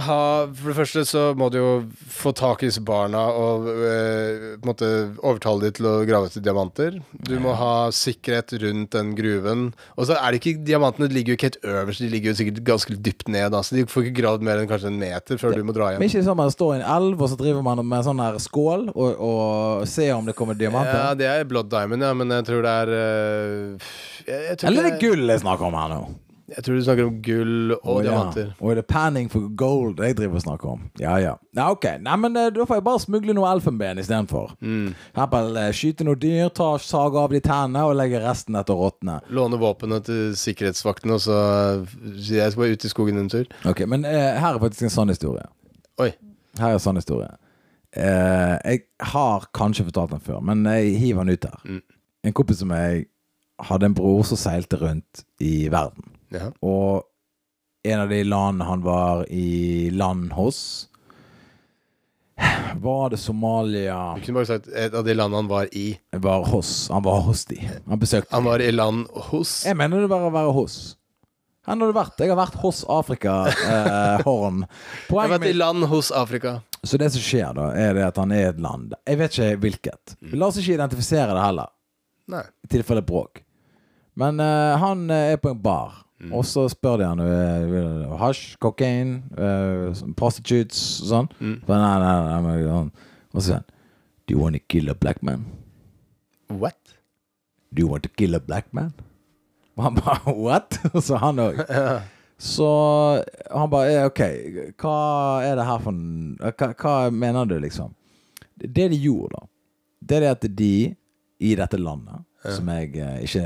ha For det første så må du jo få tak i disse barna og øh, på en måte overtale dem til å grave etter diamanter. Du må ha sikkerhet rundt den gruven. Og så er det ikke Diamantene ligger jo ikke helt øverst, de ligger jo sikkert ganske dypt ned. Så de får ikke gravd mer enn kanskje en meter før du må dra Men hjem. ikke sånn man står i en elv, og så driver man med sånn her skål og, og ser om det kommer diamanter? Ja, det er Blood Diamond, ja, men jeg tror det er øh, jeg, jeg tror Eller er gull jeg snakker om her nå? Jeg tror du snakker om gull og ja. diamanter. Og er det panning for gold jeg driver og snakker om? Ja, ja. Nei, ok. Nei, men eh, da får jeg bare smugle noe elfenben istedenfor. Mm. Eksempel eh, skyte noe dyr, ta sage av de tennene og legge resten etter råtne. Låne våpenet til sikkerhetsvakten, og så sier jeg skal bare ut i skogen en tur. Ok, men eh, her er faktisk en sann historie. Oi. Her er en sann historie. eh, Jeg har kanskje fortalt den før, men jeg hiver den ut her. Mm. En kompis som jeg hadde en bror som seilte rundt i verden. Ja. Og en av de landene han var i land hos Var det Somalia Du kunne bare sagt et av de landene han var i. Var hos. Han var hos de. Han besøkte Han var i land hos Jeg mener det bare å være hos. Hvor har du vært? Jeg har vært hos Afrika eh, [LAUGHS] Horn. Jeg har vært i land hos Afrika. Så det som skjer, da, er det at han er i et land Jeg vet ikke hvilket. La oss ikke identifisere det heller, Nei. i tilfelle bråk. Men eh, han eh, er på en bar, og så spør de han om hasj, kokain, uh, prostitutes og sånn. Mm. Så, nei, nei, nei, sånn. Og så sier han Do you want to kill a black man? What? Do you want to kill a black man? Og han bare [LAUGHS] What? Så han òg. [LAUGHS] Så han bare eh, OK, hva er det her for hva, hva mener du, liksom? Det de gjorde, da, det er det at de i dette landet, som jeg eh, ikke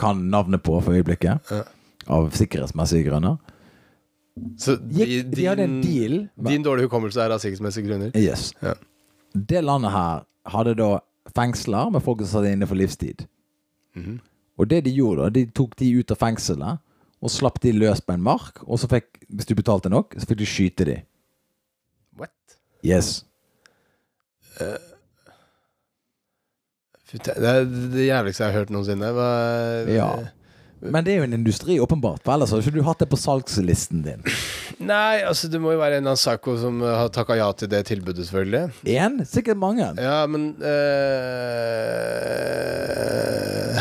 kan navnet på for øyeblikket, Ja. Av sikkerhetsmessige grunner Så gikk, De hadde en deal Din dårlige hukommelse er av sikkerhetsmessige grunner? Yes. Ja. Det landet her hadde da fengsler med folk som satt inne for livstid. Mhm. Og det de gjorde, da, de tok de ut av fengselet og slapp de løs på en mark. Og så fikk, hvis du betalte nok, så fikk du skyte de. What? Yes. Fy Det er det jævligste jeg har hørt noensinne. Hva Ja. Men det er jo en industri, åpenbart. For ellers hadde ikke du hatt det på salgslisten din. Nei, altså det må jo være en av annen som uh, har takka ja til det tilbudet, selvfølgelig. Én? Sikkert mange. Ja, men øh...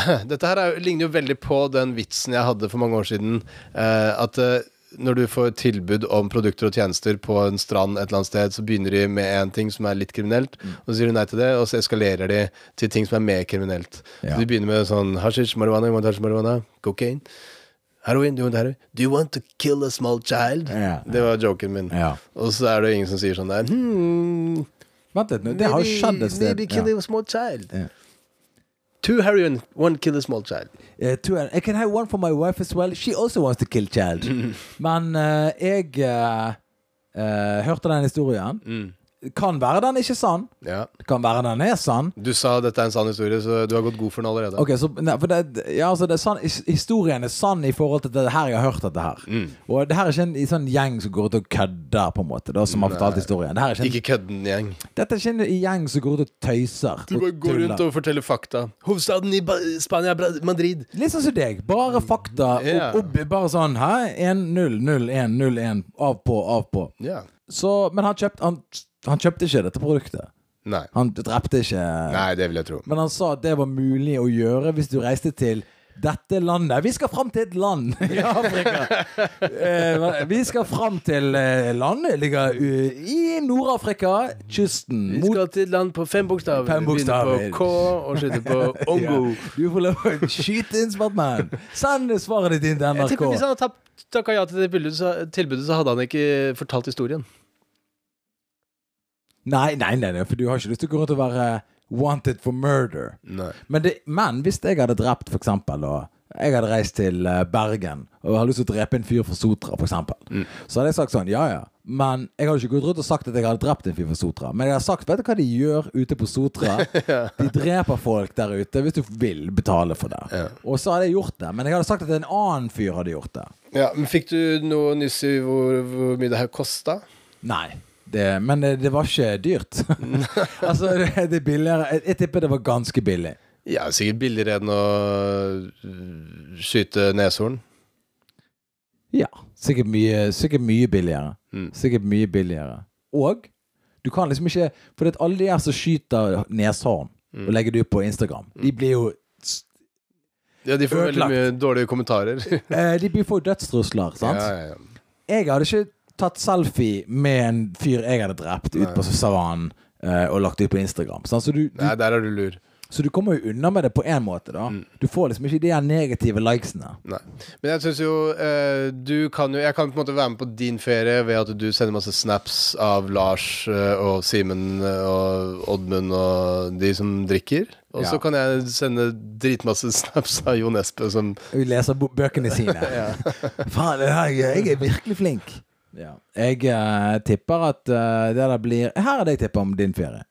[LAUGHS] Dette her er, ligner jo veldig på den vitsen jeg hadde for mange år siden. eh, at eh, når du får tilbud om produkter og tjenester på en strand et eller annet sted, så begynner de med en ting som er litt kriminelt, og så sier du nei til det, og så eskalerer de til ting som er mer kriminelt. Ja. Så de begynner med sånn hasjisj, marihuana, you want hasjisj, marihuana, cocaine, heroin, do you want heroin? Do you want to kill a small child? Ja. Det var joken min. Ja. Og så er det ingen som sier sånn der hmm, Vent litt, nå, det har skjedd et sted. Maybe kill Ja. a small child. Ja. Two heroin, one kill a small child. Eh, to, I can have one for my wife as well. She also wants to kill child. [LAUGHS] Men uh, jeg uh, hørte den historien. Kan være den ikke sann. Ja. Det kan være den er sann. Du sa dette er en sann historie, så du har gått god for den allerede. Ok, så for det, ja, altså det er sann, Historien er sann i forhold til det her jeg har hørt dette her. Mm. Og det her er ikke en, sånn gjeng som går ut og kødder, på en måte. Da, som har fortalt historien. Det ikke en, Ikke kødden gjeng. dette er ikke en gjeng som går ut og tøyser. Du bare går rundt og forteller fakta. Hovedstaden i Spania, Madrid. Litt sånn som deg. Bare fakta. Yeah. Og, og bare sånn Hæ? 1-0-0-1-0-1. Av på, av på. Ja. Så, men han kjøpte, han, han kjøpte ikke dette produktet. Nei. Han drepte ikke Nei, det vil jeg tro. Men han sa at det var mulig å gjøre hvis du reiste til dette landet. Vi skal fram til et land [LAUGHS] i Afrika. Eh, vi skal fram til eh, landet ligger uh, i Nord-Afrika. Kysten. Vi Mot skal til et land på fem bokstaver. Fem Vi begynner på K og slutter på [LAUGHS] Ongo. Ja. Du får lov å skyte inn, Smartman. Send svaret ditt inn til Jeg tipper Hvis NRK. han hadde tatt- takka ja til det så, tilbudet, så hadde han ikke fortalt historien. Nei, nei, nei, nei, for du har ikke lyst til å gå rundt og være wanted for murder. Men, det, men hvis jeg hadde drept, for eksempel, og jeg hadde reist til eh, Bergen og hadde lyst til å drepe en fyr fra Sotra, for eksempel, Mm. så hadde jeg sagt sånn, ja ja. Men jeg hadde ikke gått rundt og sagt at jeg hadde drept en fyr fra Sotra. Men jeg hadde sagt, vet du hva de gjør ute på Sotra? [LAUGHS] De dreper folk der ute hvis du vil betale for det. Ja. Og så hadde jeg gjort det. Men jeg hadde sagt at en annen fyr hadde gjort det. Ja, men Fikk du noe nyss i hvor, hvor mye det her kosta? Nei. Det, men det, det var ikke dyrt. [LAUGHS] altså, det, det er billigere. Jeg, jeg tipper det var ganske billig. Ja, sikkert billigere enn å øh, skyte neshorn. Ja. Sikkert mye, sikkert mye billigere. Mm. Sikkert mye billigere. Og du kan liksom ikke For det er alle de her som skyter neshorn Mm. og legger det ut på Instagram, de blir jo Ja, de får veldig mye dårlige kommentarer. eh, De blir får dødstrusler, [LAUGHS] sant? Ja, ja, ja. Jeg hadde ikke tatt selfie med en fyr jeg hadde drept, ut på savannen eh, og lagt ut på Instagram. Sånn, Så, du, du, Nei, der er du lur. så du kommer jo unna med det på én måte, da. Mm. Du får liksom ikke de her negative likesene. Nei. Men jeg syns jo eh, Du kan jo Jeg kan på en måte være med på din ferie ved at du sender masse snaps av Lars eh, og Simen eh, og Oddmund og de som drikker. Og så Ja. kan jeg sende dritmasse snaps av Jon Espe som Hun leser bo- bøkene sine. [LAUGHS] Faen, det jeg er virkelig flink. Ja. Jeg uh, tipper at uh, det der blir Her er det jeg tipper om din ferie.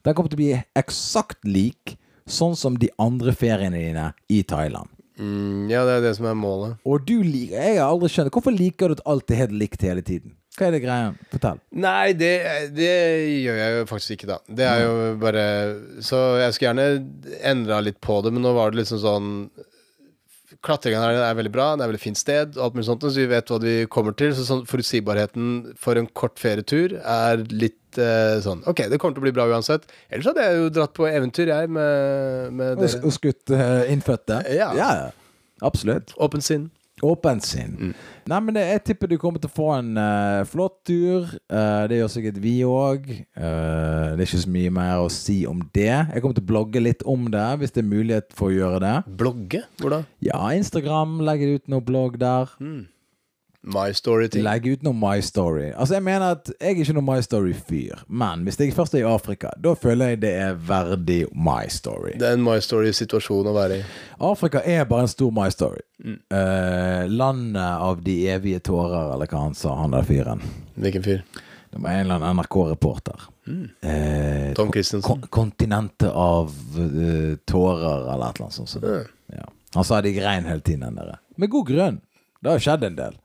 Den kommer til å bli eksakt lik sånn som de andre feriene dine i Thailand. Mm, ja, det er det som er målet. Og du liker Jeg har aldri skjønt Hvorfor liker du at alt er helt likt hele tiden? Hva er det greia? Fortell. Nei, det, det gjør jeg jo faktisk ikke, da. Det er jo bare Så jeg skulle gjerne endra litt på det, men nå var det liksom sånn Klatringen her er veldig bra, det er veldig fint sted, og alt mulig sånt, så vi vet hva vi kommer til. Så sånn forutsigbarheten for en kort ferietur er litt eh, sånn Ok, det kommer til å bli bra uansett. Ellers hadde jeg jo dratt på eventyr, jeg, med, med Og, dere. og skutt uh, innfødte? Ja. ja. Absolutt. Åpent sinn. Åpent sinn. Nei, men det, jeg tipper du kommer til å få en uh, flott tur. Uh, det gjør sikkert vi òg. det er ikke så mye mer å si om det. Jeg kommer til å blogge litt om det, hvis det er mulighet for å gjøre det. Blogge? Hvor da? Ja, Instagram legger ut noe blogg der. My Story-ting. Legge ut noe My Story. Altså, jeg mener at jeg er ikke noe My Story-fyr. Men hvis jeg først er i Afrika, da føler jeg det er verdig My Story. Det er en My Story-situasjon å være i. Afrika er bare en stor My Story. Eh, landet av de evige tårer, eller hva han sa, han der fyren. Hvilken fyr? Det var en eller annen NRK-reporter. Eh, Tom Christensen. kon kontinentet av uh, tårer, eller et eller annet sånt. det. Ja. Han sa de grein hele tiden, den der. Med god grunn. Det har jo skjedd en del.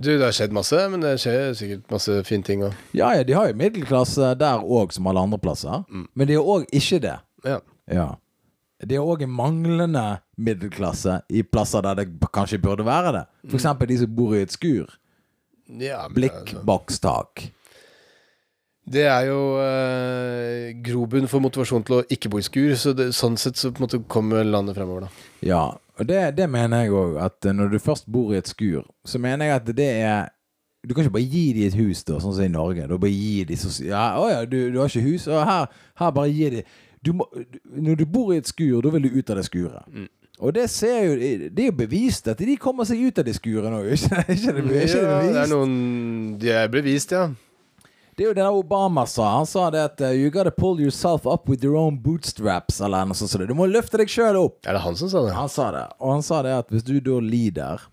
Du, det har skjedd masse, men det skjer sikkert masse fine ting òg. Ja, ja, de har jo middelklasse der òg, som alle andre plasser. Men de har òg ikke det. Ja. Ja. Det er òg en manglende middelklasse i plasser der det kanskje burde være det. For eksempel de som bor i et skur. ja Blikkbokstak. Det er jo eh, grobunn for motivasjon til å ikke bo i skur, så det, sånn sett så på en måte kommer landet fremover, da. Ja, og det, det mener jeg òg. At eh, når du først bor i et skur, så mener jeg at det er Du kan ikke bare gi dem et hus, da, sånn som i Norge. Da bare gi de så, Ja, å ja, du, du har ikke hus? Og her, her bare gi de du må, Når du bor i et skur, da vil du ut av det skuret. Og det ser jo Det er jo bevist at de kommer seg ut av det skuret nå, ikke, [LAUGHS] ikke, det- ikke det ja, det er noen De er bevist, ja. Det er jo det Obama sa. Han sa det at uh, You gotta pull yourself up with your own bootstraps, eller noe sånt. Du må løfte deg sjøl opp. Er det han som sa det? Han sa det. Og han sa det at hvis du da lider,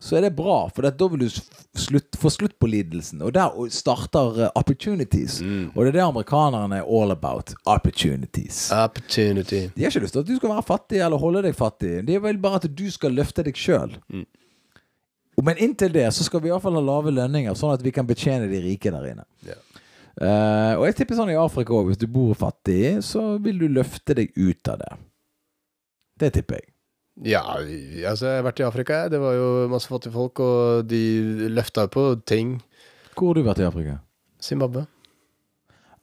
så er det bra, for da vil du slutt, få slutt på lidelsen. Og der starter eh, opportunities. Og det er det amerikanerne er all about. Opportunities. Opportunity. De har ikke lyst til at du skal være fattig eller holde deg fattig. De vil bare at du skal løfte deg sjøl. Men inntil det så skal vi iallfall ha lave lønninger, sånn at vi kan betjene de rike der inne. Yeah. Uh, og jeg tipper sånn i Afrika òg, hvis du bor fattig, så vil du løfte deg ut av det. Det tipper jeg. Ja, altså jeg har vært i Afrika. Det var jo masse fattige folk, og de løfta jo på ting. Hvor har du vært i Afrika? Zimbabwe.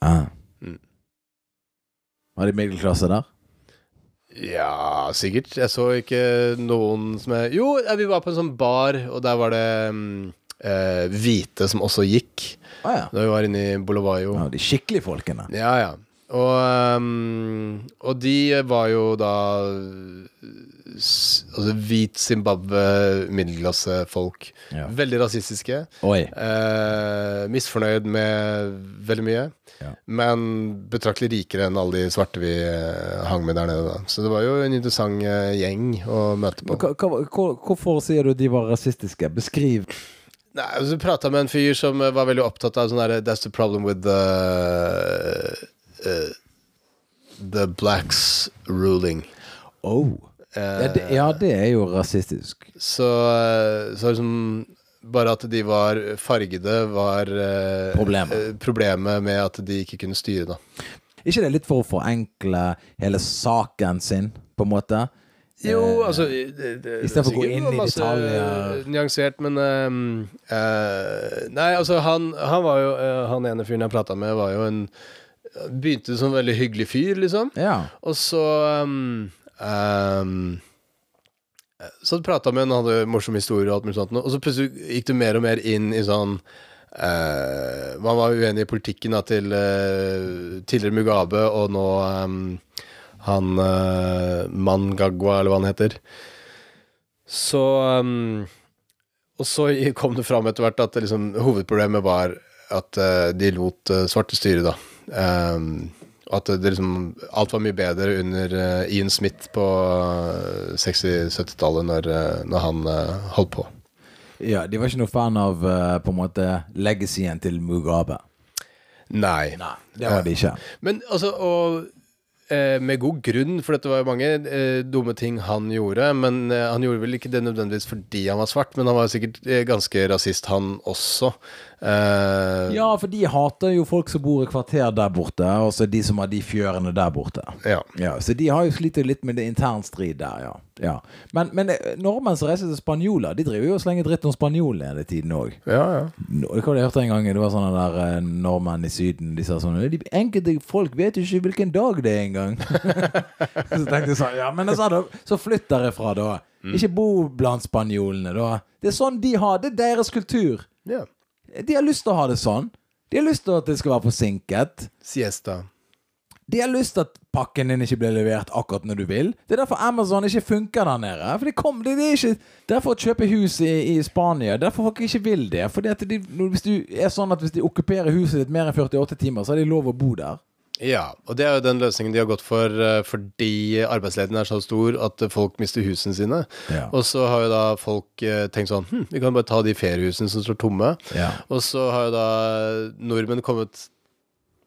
Ah. Mm. Var det middelklasse der? Ja, sikkert. Jeg så ikke noen som er Jo, vi var på en sånn bar, og der var det um, eh, hvite som også gikk. Ah, ja. Da vi var inne i Bolovayo. ja. De skikkelige folkene. Ja, ja. Og, ehm, og de var jo da Altså hvit Zimbabwe, middelklassefolk. Ja. Veldig rasistiske. Oi. Eh, misfornøyd med veldig mye. Ja. Men betraktelig rikere enn alle de svarte vi eh, hang med der nede. Da. Så det var jo en interessant eh, gjeng å møte på. Hvorfor sier du de var rasistiske? Beskriv. Nei, og så prata med en fyr som eh, var veldig opptatt av sånn derre That's the problem with the eh, The blacks ruling. Oh. Eh, Ja det, ja, det er jo rasistisk. Så, eh, så liksom bare at de var fargede, var eh, Problemet. problemet med at de ikke kunne styre, da. ikke det litt for å forenkle hele saken sin, på en måte? Jo, altså det, det, det er stedet for å gå inn i detaljer. Nyansert, men um, uh, Nei, altså, han, han var jo uh, Han ene fyren jeg prata med, var jo en Begynte som en veldig hyggelig fyr, liksom. Ja. Og så um, um, Så prata med han, hadde morsom historie og alt mulig sånt, og så plutselig gikk du mer og mer inn i sånn uh, Man var uenig i politikken da, til uh, tidligere Mugabe, og nå um, han uh, Mangagwa, eller hva han heter. Så um, Og så kom det fram etter hvert at liksom, hovedproblemet var at uh, de lot uh, svarte styre, da. Um, at det liksom Alt var mye bedre under uh, Ian Smith på uh, 60-70-tallet, når, uh, når han eh, holdt på. Ja, De var ikke noe fan av eh, på en måte legacyen til Mugabe. Nei. Det var de ikke. Men altså, og eh, med god grunn, for dette var jo mange eh, dumme ting han gjorde. Men eh, han gjorde vel ikke det nødvendigvis fordi han var svart, men han var sikkert eh, ganske rasist, han også. Eh, Ja, for de hater jo folk som bor i kvarter der borte, og så de som har de fjørene der borte. ja. Ja, Så de har jo slitt litt med det intern strid der, ja. ja. Men, men eh, nordmenn som reiser til spanjoler, de driver jo og slenger dritt om spanjolene hele tiden òg. Ja, ja. Hva det jeg hørte en gang? Det var sånne der eh, nordmenn i Syden. De sa sånn de Enkelte folk vet jo ikke hvilken dag det er engang. [LAUGHS] så tenkte jeg sånn Ja, men jeg sa da, så flytt derifra, da. Ikke bo blant spanjolene, da. Det er sånn de har. Det er deres kultur. ja. De har lyst til å ha det sånn. De har lyst til at det skal være forsinket. Siesta. De har lyst til at pakken din ikke blir levert akkurat når du vil. Det er derfor Amazon ikke funker der nede. For de kom, det, de er ikke Derfor å kjøpe hus i, i Spania. Derfor folk ikke vil det. Fordi at de, hvis du er sånn at hvis de okkuperer huset ditt mer enn 48 timer, så har de lov å bo der. Ja, og det er jo den løsningen de har gått for eh, fordi arbeidsledigheten er så stor at folk mister husene sine. Ja. Og så har jo da folk eh, tenkt sånn hm, vi kan bare ta de feriehusene som står tomme. Ja. Og så har jo da nordmenn kommet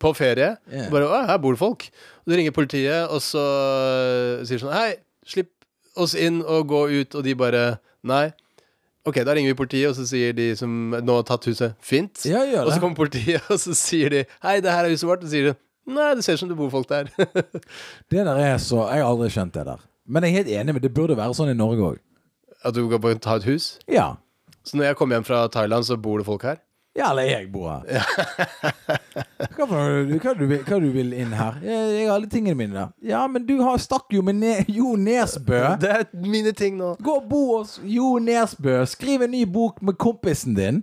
på ferie. Yeah. Og bare Å, her bor det folk. Og de ringer politiet, og så eh, sier sånn Hei, slipp oss inn og gå ut. Og de bare Nei. Ok, da ringer vi politiet, og så sier de som nå har tatt huset, fint. Ja, Og så kommer politiet, [LAUGHS] og så sier de Hei, det her er huset vårt. Og så sier de Nei, det ser ut som det bor folk der. [LAUGHS] Det der er så Jeg har aldri skjønt det der. Men jeg er helt enig, med det burde være sånn i Norge òg. At du kan bare ta et hus. Ja. Så når jeg kommer hjem fra Thailand, så bor det folk her. Ja, eller jeg bor her. [LAUGHS] Hva, noe? hva, du, hva du vil inn her? Jeg, jeg har alle tingene mine der. Ja, men du har stakk jo med ne Jo Nesbø. [LAUGHS] Det er mine ting nå. Gå og bo hos Jo Nesbø. Skriv en ny bok med kompisen din.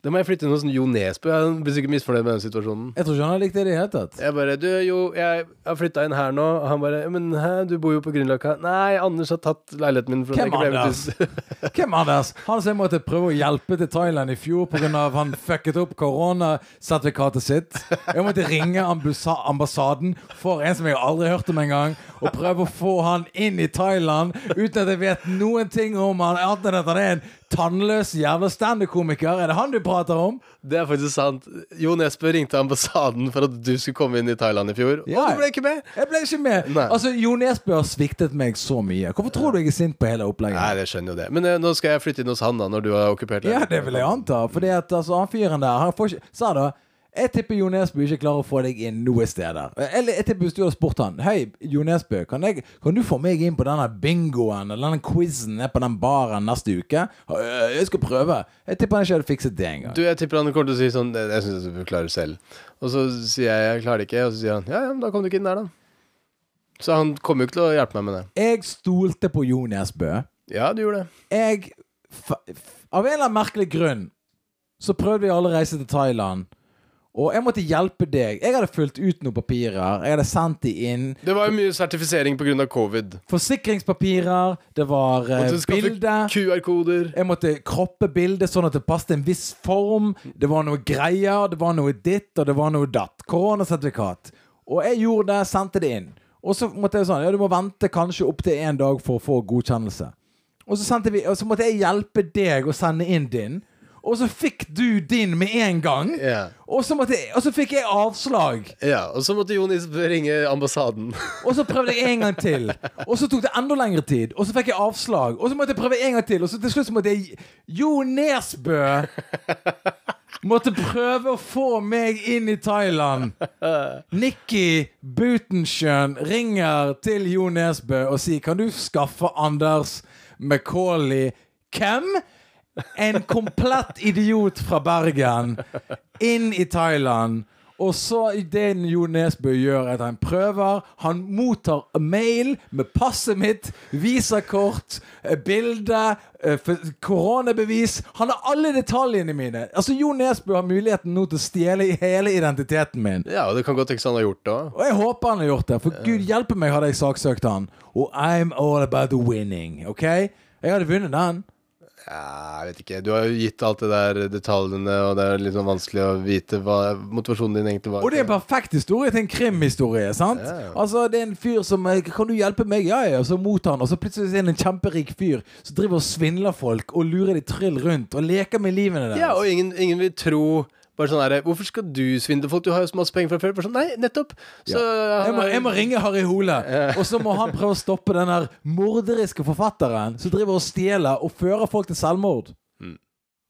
Da må jeg flytte inn hos Jo Nesbø. Han blir sikkert misfornøyd med den situasjonen. Jeg tror ikke han har likt det i det hele tatt. Jeg bare Du, jo, jeg har flytta inn her nå. Og han bare Men hæ, du bor jo på Grünerløkka. Nei, Anders har tatt leiligheten min. Hvem Anders? [LAUGHS] Hvem Anders? Han som jeg måtte prøve å hjelpe til Thailand i fjor pga. han fucket opp koronasertifikatet sitt. Jeg måtte ringe ambassaden for en som jeg aldri har hørt om engang, og prøve å få han inn i Thailand uten at jeg vet noen ting om han, annet enn at han er en tannløs jævla standup-komiker. Er det han du prater om? Det er faktisk sant. Jo Nesbø ringte ambassaden for at du skulle komme inn i Thailand i fjor. Ja. Og du ble ikke med! Jeg ble ikke med. Nei. Altså, Jo Nesbø har sviktet meg så mye. Hvorfor tror du jeg er sint på hele opplegget? Nei, jeg skjønner jo det. Men uh, nå skal jeg flytte inn hos han da, når du har okkupert Ja, det vil jeg anta. Fordi at altså, han fyren der Han får ikke Sa da jeg tipper Jo Nesbø ikke klarer å få deg inn noe steder. Eller jeg tipper hvis du hadde spurt han Hei, Jo Nesbø, kan, jeg, kan du få meg inn på denne bingoen eller denne quizen på den baren neste uke? «Øh, Jeg skal prøve. Jeg tipper han ikke hadde fikset det engang. Du, jeg tipper han kommer til å si sånn Jeg, syns du klarer selv. Og så sier jeg jeg klarer det ikke, og så sier han ja, ja, da kom du ikke inn der, da. Så han kommer jo ikke til å hjelpe meg med det. Jeg stolte på Jo Nesbø. Ja, du gjorde det. Jeg Av en eller annen merkelig grunn så prøvde vi alle å reise til Thailand. Og jeg måtte hjelpe deg. Jeg hadde fulgt ut noen papirer. Jeg hadde sendt de inn. Det var jo mye sertifisering pga. covid. Forsikringspapirer, det var eh, Måtte bilde. QR-koder. Jeg måtte kroppe bildet sånn at det passet en viss form. Det var noe greier, det var noe ditt, og det var noe datt. Koronasertifikat. Og jeg gjorde det, sendte det inn. Og så måtte jeg sånn Ja, du må vente kanskje opptil én dag for å få godkjennelse. Og så, vi, og så måtte jeg hjelpe deg å sende inn din. Og så fikk du din med en gang. Yeah. Og så, måtte og så fikk jeg avslag. ja. Og så måtte Jon Isbø ringe ambassaden. [LAUGHS] Og så prøvde jeg en gang til. Og så tok det enda lengre tid. Og så fikk jeg avslag. Og så måtte jeg prøve en gang til. Og så til slutt så måtte jeg Jo Nesbø måtte prøve å få meg inn i Thailand. Nikki Butenschøn ringer til Jo Nesbø og sier Kan du skaffe Anders Macauley Hvem? En komplett idiot fra Bergen inn i Thailand. Og så det Jo Nesbø gjør, at han prøver. Han mottar mail med passet mitt, visakort, eh, bilde, eh, koronabevis. Han har alle detaljene mine. Altså Jo Nesbø har muligheten nå til å stjele hele identiteten min. Ja, og det kan godt tenkes han har gjort det. Og jeg håper han har gjort det, for gud hjelpe meg hadde jeg saksøkt han. Og I'm all about winning, OK? Jeg hadde vunnet den. Ja, jeg vet ikke. Du har jo gitt alt det der detaljene, og det er sånn vanskelig å vite hva motivasjonen din egentlig var. Og det er en perfekt historie til en krimhistorie. sant? Ja. Altså, Det er en fyr som eh, 'Kan du hjelpe meg?' Ja, ja. Og så mottar han, og så plutselig er det en kjemperik fyr som driver og svindler folk og lurer de trill rundt og leker med livene deres. Ja, og ingen, ingen vil tro bare sånn der, Hvorfor skal du svindle folk? Du har jo så masse penger fra før. Bare sånn, Nei, nettopp. Så jeg, må, jeg må ringe Harry Hole, og så må han prøve å stoppe den der morderiske forfatteren som driver og stjeler og fører folk til selvmord. Mm.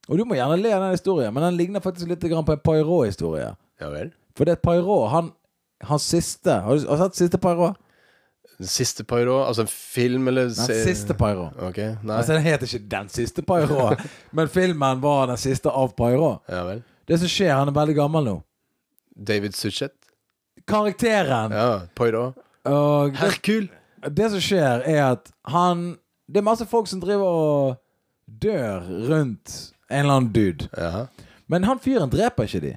Og du må gjerne le av den historien, men den ligner faktisk litt på en Pairot-historie. Ja vel. For det er Pairot, han Hans siste Har du, har du sett siste Pairot? Den siste Pairo? Altså en film, eller Den siste Pairo. Ok, nei. Altså Den heter ikke Den siste Pairo, [LAUGHS] men filmen var den siste av Pairo. Ja vel. Det som skjer, han er veldig gammel nå. David Suchet? Karakteren Ja, Poirot. og Herkul. Det som skjer, er at han Det er masse folk som driver og dør rundt en eller annen dude. Ja. Men han fyren dreper ikke de.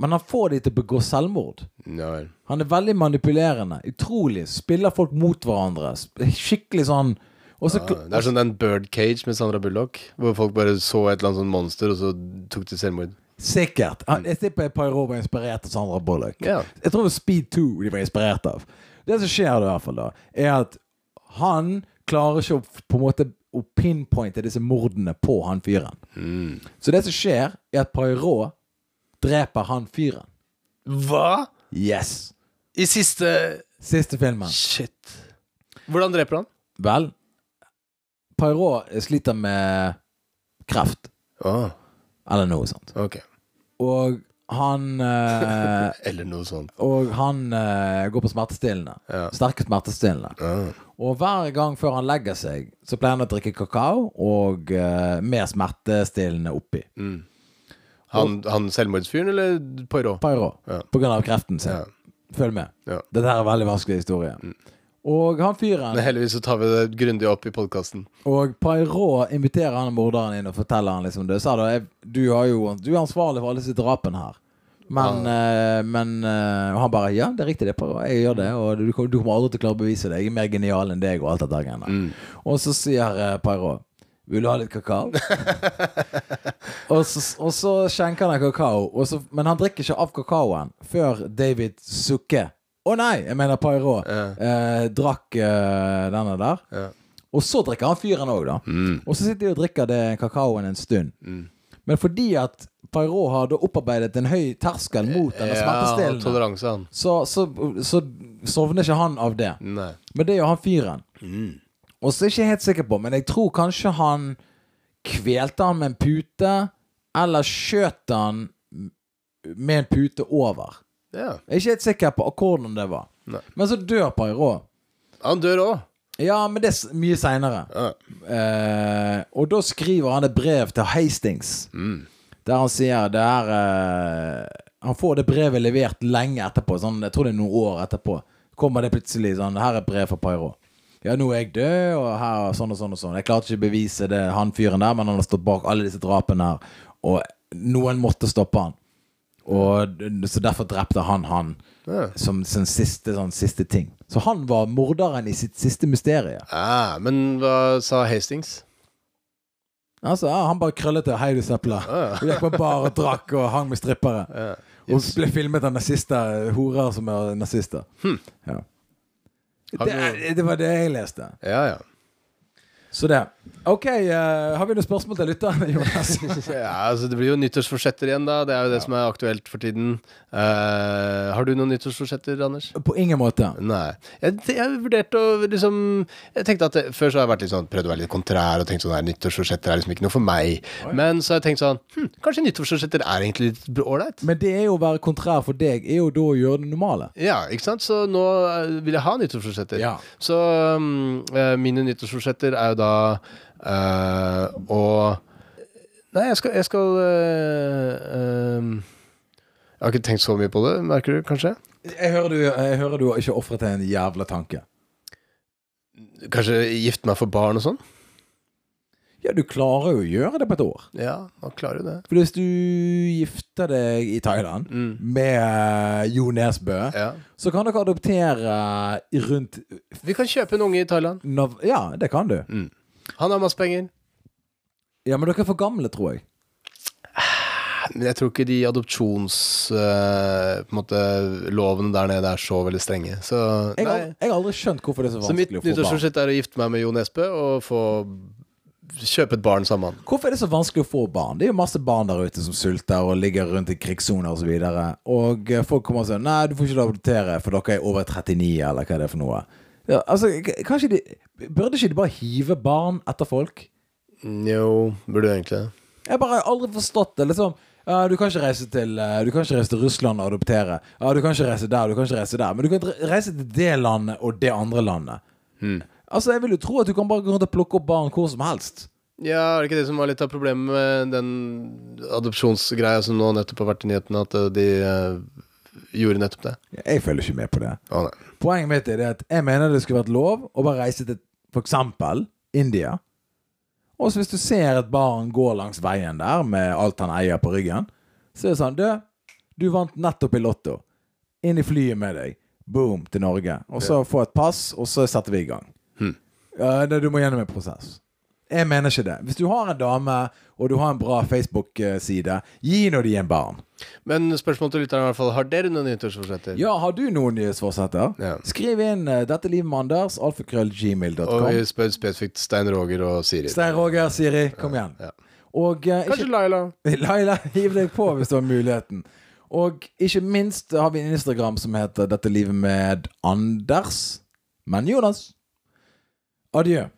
Men han får de til å begå selvmord. Ja vel. Han er veldig manipulerende. Utrolig. Spiller folk mot hverandre. Skikkelig sånn også, Ja, det er sånn den Birdcage med Sandra Bullock, hvor folk bare så et eller annet sånn monster, og så tok de selvmord. Sikkert. Han- Jeg tipper Poirot var inspirert av Sandra Bullock. Ja. Jeg tror det var Speed 2 de var inspirert av. Det som skjer da, i hvert fall da, er at han klarer ikke å på en måte å pinpointe disse mordene på han fyren. Mm. Så det som skjer, er at Poirot dreper han fyren. Hva?! Yes. I siste Siste filmen. Shit. Hvordan dreper han? Vel, Poirot sliter med kreft, Å, eller noe sånt. ok. Og han eh, [LAUGHS] Eller noe sånt. Og han eh, går på smertestillende. Ja. Sterke smertestillende. Ja. Og hver gang før han legger seg, så pleier han å drikke kakao og eh, mer smertestillende oppi. Mm. Han, han selvmordsfyren, eller Poirot? Poirot. Ja. På grunn av kreften sin. Ja. Følg med. Dette her er en veldig vanskelig historie. Og han fyren Men heldigvis så tar vi det grundig opp i podkasten. Og Pairot inviterer han morderen inn og forteller han liksom det. Sa da, du, har jo, du er ansvarlig for alle disse drapene her. Men, eh, men eh, Og han bare Ja, det er riktig, det. Jeg gjør det. Og du, du kommer aldri til å klare å bevise det. Jeg er mer genial enn deg og alt dette greiene. Mm. Og så sier uh, Pairot vil du ha litt kakao? [LAUGHS] og, så, og så skjenker han kakao, så, men han drikker ikke av kakaoen før David sukker. Å nei, jeg mener Poirot eh, drakk eh, denne der. Og så drikker han fyren òg, da. Mm. Og så sitter de og drikker det kakaoen en stund. Mm. Men fordi at Pairo har da opparbeidet en høy terskel mot denne smertestillende, toleranse, han. så, så, så sovner ikke han av det. Nei. Men det gjør han fyren. Mm. Og så er jeg ikke helt sikker på, men jeg tror kanskje han kvelte han med en pute, eller skjøt han med en pute over. Ja. Jeg er ikke helt sikker på hvordan det var. Nei. Men så dør Pairo Han dør òg. Ja, men det er mye seinere. Ja. Eh, og da skriver han et brev til Hastings, Mm. der han sier det er eh, Han får det brevet levert lenge etterpå. Sånn, jeg tror det er noen år etterpå. Kommer det plutselig sånn Her er et brev fra Pairo Ja, nå er jeg død, og her sånn og sånn og sånn. Jeg klarte ikke å bevise det, han fyren der, men han har stått bak alle disse drapene her. Og noen måtte stoppe han. Og Så derfor drepte han han Ja. som sin siste, sånn, siste ting. Så han var morderen i sitt siste mysterie. Ja, men hva sa Hastings? Altså, ja, Han bare krøllet til hei, du søpla. Ah, [LAUGHS] gikk på bar og drakk og hang med strippere. ja. Og ble filmet av nazister, horer som er nazister. Ja. Har Det, det var det jeg leste. ja, ja. Så det. OK, uh, har vi noen spørsmål til lytterne, [LAUGHS] Jonas? [LAUGHS] ja, altså Det blir jo nyttårsforsetter igjen, da. Det er jo det som er aktuelt for tiden. Uh, har du noen nyttårsforsetter, Anders? På ingen måte. Nei. Jeg, jeg vurderte å liksom Jeg tenkte at det, Før så har jeg vært litt sånn prøvd å være litt kontrær og tenkt sånn her, nyttårsforsetter er liksom ikke noe for meg. Men så har jeg tenkt sånn hm, Kanskje nyttårsforsetter er egentlig litt ålreit? Men det er jo å være kontrær for deg, er jo da å gjøre det normale. Ja, ikke sant? Så nå eh, vil jeg ha nyttårsforsetter. Ja. Så um, eh, mine nyttårsforsetter er jo da eh, og Nei, jeg skal, jeg skal uh, uh, Jeg har ikke tenkt så mye på det, merker du kanskje? Jeg hører du, jeg hører du ikke ofret deg en jævla tanke. Kanskje gifte meg for barn og sånn? Ja, du klarer jo å gjøre det på et år. Ja, man klarer det. For hvis du gifter deg i Thailand Mm. med Jo Nesbø, Ja. så kan dere adoptere rundt Vi kan kjøpe en unge i Thailand. Nav Ja, det kan du. Han har masse penger. Ja, men dere er for gamle, tror jeg. Men jeg tror ikke de adopsjonslovene måte, lovene der nede er så veldig strenge. Så, Jeg har, jeg har aldri skjønt hvorfor det er så så mitt vanskelig å få barn. nyttårsforsett er å gifte meg med Jo Nesbø og få kjøpe et barn sammen. med han. Hvorfor er det så vanskelig å få barn? Det er jo masse barn der ute som sulter og ligger rundt i krigssoner osv. Og, så og eh, folk kommer og sier Nei, du får ikke adoptere, for dere er over 39, eller hva er det for noe. Ja, altså, kanskje de Burde ikke de bare hive barn etter folk? Jo, burde du egentlig det. Jeg bare har aldri forstått det. Liksom ja, du kan ikke reise til eh, Du kan ikke reise til Russland og adoptere. Ja, Du kan ikke reise der, du kan ikke reise der. Men du kan reise til det landet og det andre landet. Altså, Jeg vil jo tro at du kan bare gå rundt og plukke opp barn hvor som helst. Ja, er det ikke det som var litt av problemet med den adopsjonsgreia som nå nettopp har vært i nyhetene, at de uh, gjorde nettopp det? Jeg følger ikke med på det. Å nei. Poenget mitt er det at jeg mener det skulle vært lov å bare reise til f.eks. India. Og så hvis du ser et barn gå langs veien der med alt han eier på ryggen, så er det sånn Du, du vant nettopp i Lotto. Inn i flyet med deg. Boom, til Norge. Og så få et pass, og så setter vi i gang. Hmm. Uh, det, du må gjennom en prosess. Jeg mener ikke det. Hvis du har en dame, og du har en bra Facebook-side, gi nå de en barn. Men spørsmålet til lytteren i hvert fall. Har dere noen nyttårsforsetter? Ja, har du noen nyhetsforsetter? Ja. Skriv inn uh, 'Dette livet med Anders', Og vi spør spesifikt Stein Roger og Siri. Stein Roger, Siri, kom igjen. Ja. Og eh, Kanskje ikke, Laila. [LAUGHS] Laila, hiv deg på hvis du har muligheten. Og ikke minst har vi en Instagram som heter 'Dette livet med Anders'. Men Jonas, adjø.